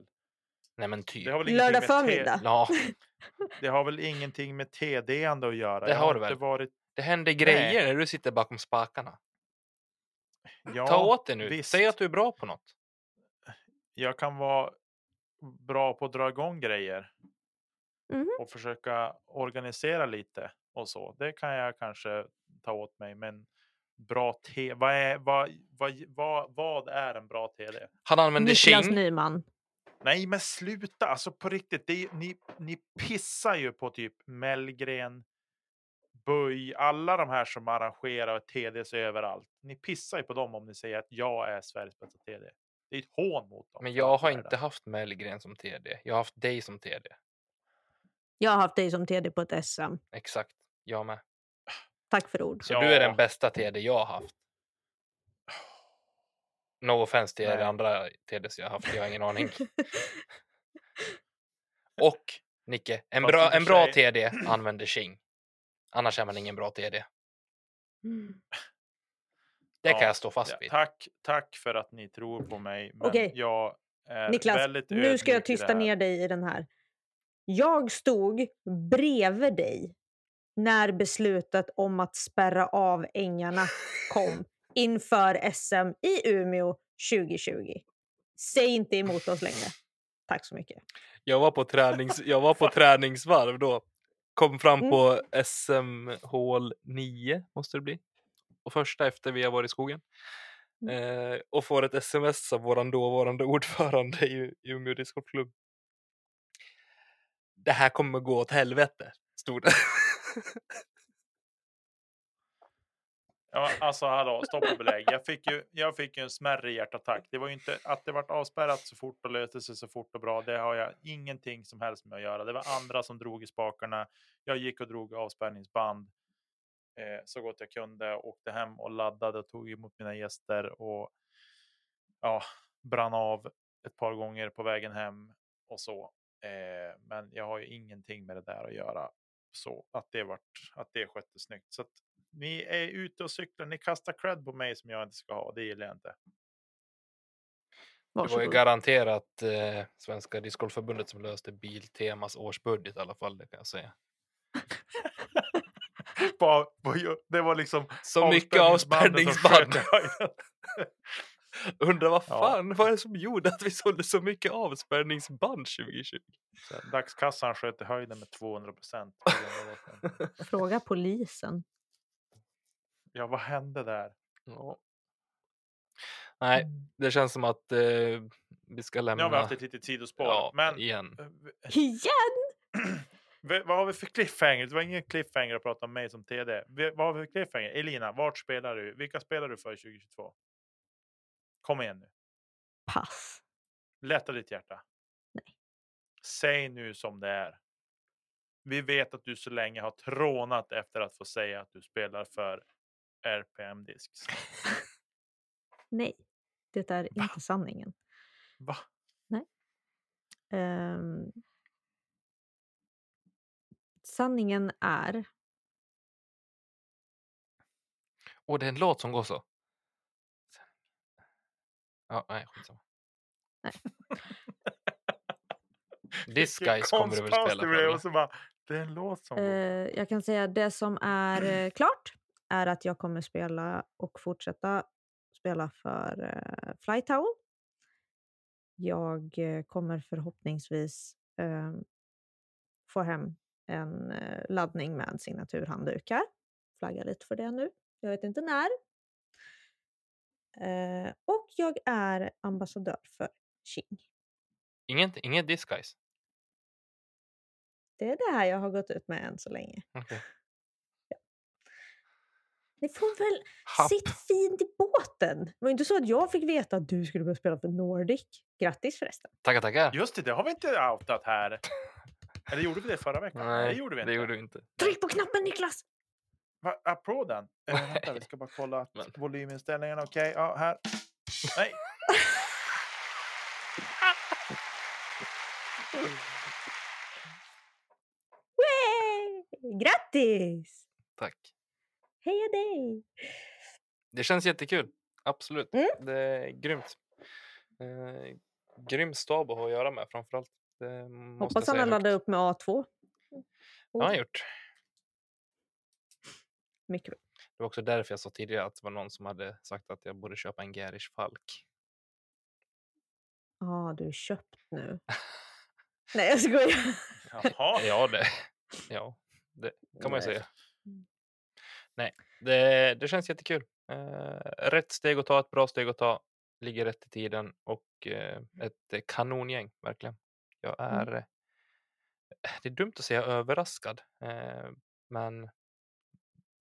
Nej men typ. Det har väl ingenting Lördag med förmiddag. Ja, Det har väl ingenting med TD-ande att göra. Det Jag har det inte väl. Varit, det händer grejer när du sitter bakom spakarna. ja, Ta åt dig nu. visst. Säg att du är bra på något. Jag kan vara bra på att dra igång grejer. Mhm. Och försöka organisera lite och så. Det kan jag kanske ta åt mig. Men Bra te. Vad är, vad, vad, vad, vad är en bra TD? Han använde Niklas Qing. Nyman. Nej, men sluta! Alltså på riktigt, är, ni, ni pissar ju på typ Mellgren, Böj, alla de här som arrangerar TDs överallt. Ni pissar ju på dem om ni säger att jag är Sveriges bästa TD. Det är ett hån mot dem. Men jag har inte haft Mellgren som TD. Jag har haft dig som TD. Jag har haft dig som TD på ett SM. Exakt. Jag med. Tack för ord. Så du är Ja. den bästa TD jag har haft. No offense till er andra TDs jag har haft. Jag har ingen aning. Och Nicke, en Fast bra, en bra TD använder Qing. Annars är man ingen bra TD. Mm. Det kan Ja, jag stå fast Ja, vid. tack, tack för att ni tror på mig. Men Okej. jag är Niklas, väldigt nu ska jag tysta ner dig i den här. Jag stod bredvid dig när beslutet om att spärra av ängarna kom inför SM i Umeå 2020. Säg inte emot oss längre. Tack så mycket. Jag var på, tränings, jag var på träningsvarv då. Kom fram Mm. på SM hål 9 måste det bli. Och första efter vi har varit i skogen. Mm. Eh, och får ett sms av våran dåvarande ordförande i, i Umeå discgolfklubb. Det här kommer gå åt helvete, stod det. Ja, alltså hallå, stopp och belägg. Jag fick ju, jag fick ju en smärre hjärtattack. Det var ju inte att det vart avspärrat så fort och löste sig så fort och bra. Det har jag ingenting som helst med att göra. Det var andra som drog i spakarna. Jag gick och drog avspärrningsband eh, så gott jag kunde. Åkte hem och laddade och tog emot mina gäster och ja, brann av ett par gånger på vägen hem och så. Eh, men jag har ju ingenting med det där att göra. Så att det vart, att det skötte snyggt. Så att ni är ute och cyklar, ni kastar cred på mig som jag inte ska ha, det gillar jag inte. Det var ju garanterat eh, Svenska discgolfförbundet som löste Biltemas årsbudget i alla fall, det kan jag säga. På, på, det var liksom Så mycket avspärrningsband. Undrar vad Ja. fan vad är det som gjorde att vi sålde så mycket avspärrningsband 2020? Så här, Dagskassan sköt i höjden med 200 procent. Fråga polisen. Ja, vad hände där? Ja. Nej, det känns som att eh, vi ska Nu lämna. har vi haft ett litet sidospår. ja, men igen. eh, Igen? v- vad har vi för cliffhanger? Det var ingen cliffhanger att prata om mig som TD. Vad har vi för cliffhanger? Elina, vart spelar du? Vilka spelar du för 2022? Kom igen nu. Pass. Lätta ditt hjärta. Nej. Säg nu som det är. Vi vet att du så länge har trånat efter att få säga att du spelar för RPM Discs. Nej, det är inte sanningen. Va? Ehm, sanningen är... Och det är en låt som går så. Ja, nej, skitsamma. Nej. This guys kommer du väl spela det och så bara, Det är en låt som. Eh, jag kan säga det som är eh, klart är att jag kommer spela och fortsätta spela för eh, Flight Owl. Jag eh, kommer förhoppningsvis eh, få hem en eh, laddning med signaturhanddukar. Flagga lite för det nu. Jag vet inte när. Eh, och jag är ambassadör för Qing. Inget, inget this guys? Det är det här jag har gått ut med än så länge. Okej. Ni får väl Happ. sitt fint i båten. Det var inte så att jag fick veta att du skulle börja spela för Nordic. Grattis förresten. Tackar, tackar. Just det, det har vi inte outat här. Eller gjorde vi det förra veckan? Nej, det gjorde vi inte. det gjorde vi inte. Tryck på knappen Niklas! Va, applåden? Eh, vänta, vi ska bara kolla att Men- volyminställningarna. Okej, ja, här. Nej. Grattis! Tack. Heja dig! Det känns jättekul. Absolut. Mm. Det är grymt. Eh, grym stab att ha att göra med framförallt. Det Hoppas han har laddat upp med A2. Det har han gjort. Mycket bra. Det var också därför jag sa tidigare att det var någon som hade sagt att jag borde köpa en Garish Falk. Ja, ah, du är köpt nu. Nej, jag skojar. Jaha. Ja, det, ja, det kan man ju Nej. säga. Nej, det, det känns jättekul. Eh, rätt steg att ta, ett bra steg att ta, ligger rätt i tiden och eh, ett eh, kanongäng verkligen. Jag är, Mm. det är dumt att säga överraskad, eh, men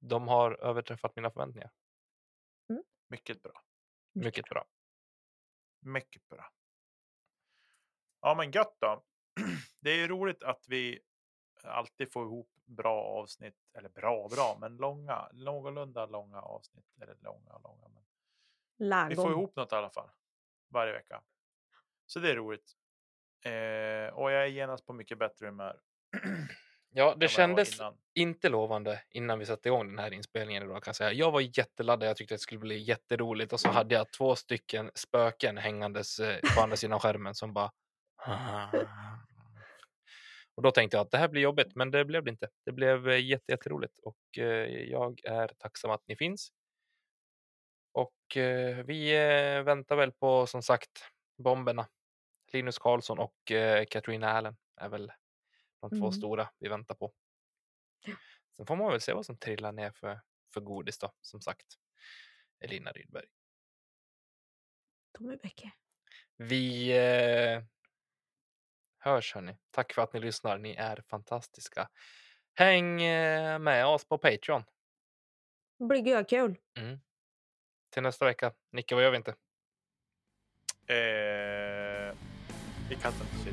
de har överträffat mina förväntningar. Mycket bra. Mycket bra. Mycket bra. Ja, men gött då. Det är ju roligt att vi alltid får ihop bra avsnitt, eller bra bra, men långa, någorlunda långa avsnitt. Eller långa, långa, men vi får ihop något i alla fall varje vecka. Så det är roligt. Eh, och jag är genast på mycket bättre humör. Ja, det kändes inte lovande innan vi satte igång den här inspelningen idag kan jag säga. Jag var jätteladdad, jag tyckte det skulle bli jätteroligt och så hade jag två stycken spöken hängandes eh, på andra sidan skärmen som bara och då tänkte jag att det här blir jobbigt, men det blev det inte. Det blev eh, jätte, jätteroligt och eh, jag är tacksam att ni finns. Och eh, vi väntar väl på som sagt bomberna. Linus Karlsson och Katrina Allen är väl de två Mm. stora vi väntar på. Sen får man väl se vad som trillar ner för, för godis då, som sagt. Elina Rydberg. Tommy Bäcke. Vi eh, hörs hörni. Tack för att ni lyssnar. Ni är fantastiska. Häng eh, med oss på Patreon. Det blir görkul. Mm. Till nästa vecka. Nicke, vad gör vi inte? Eh, vi kastar inte sig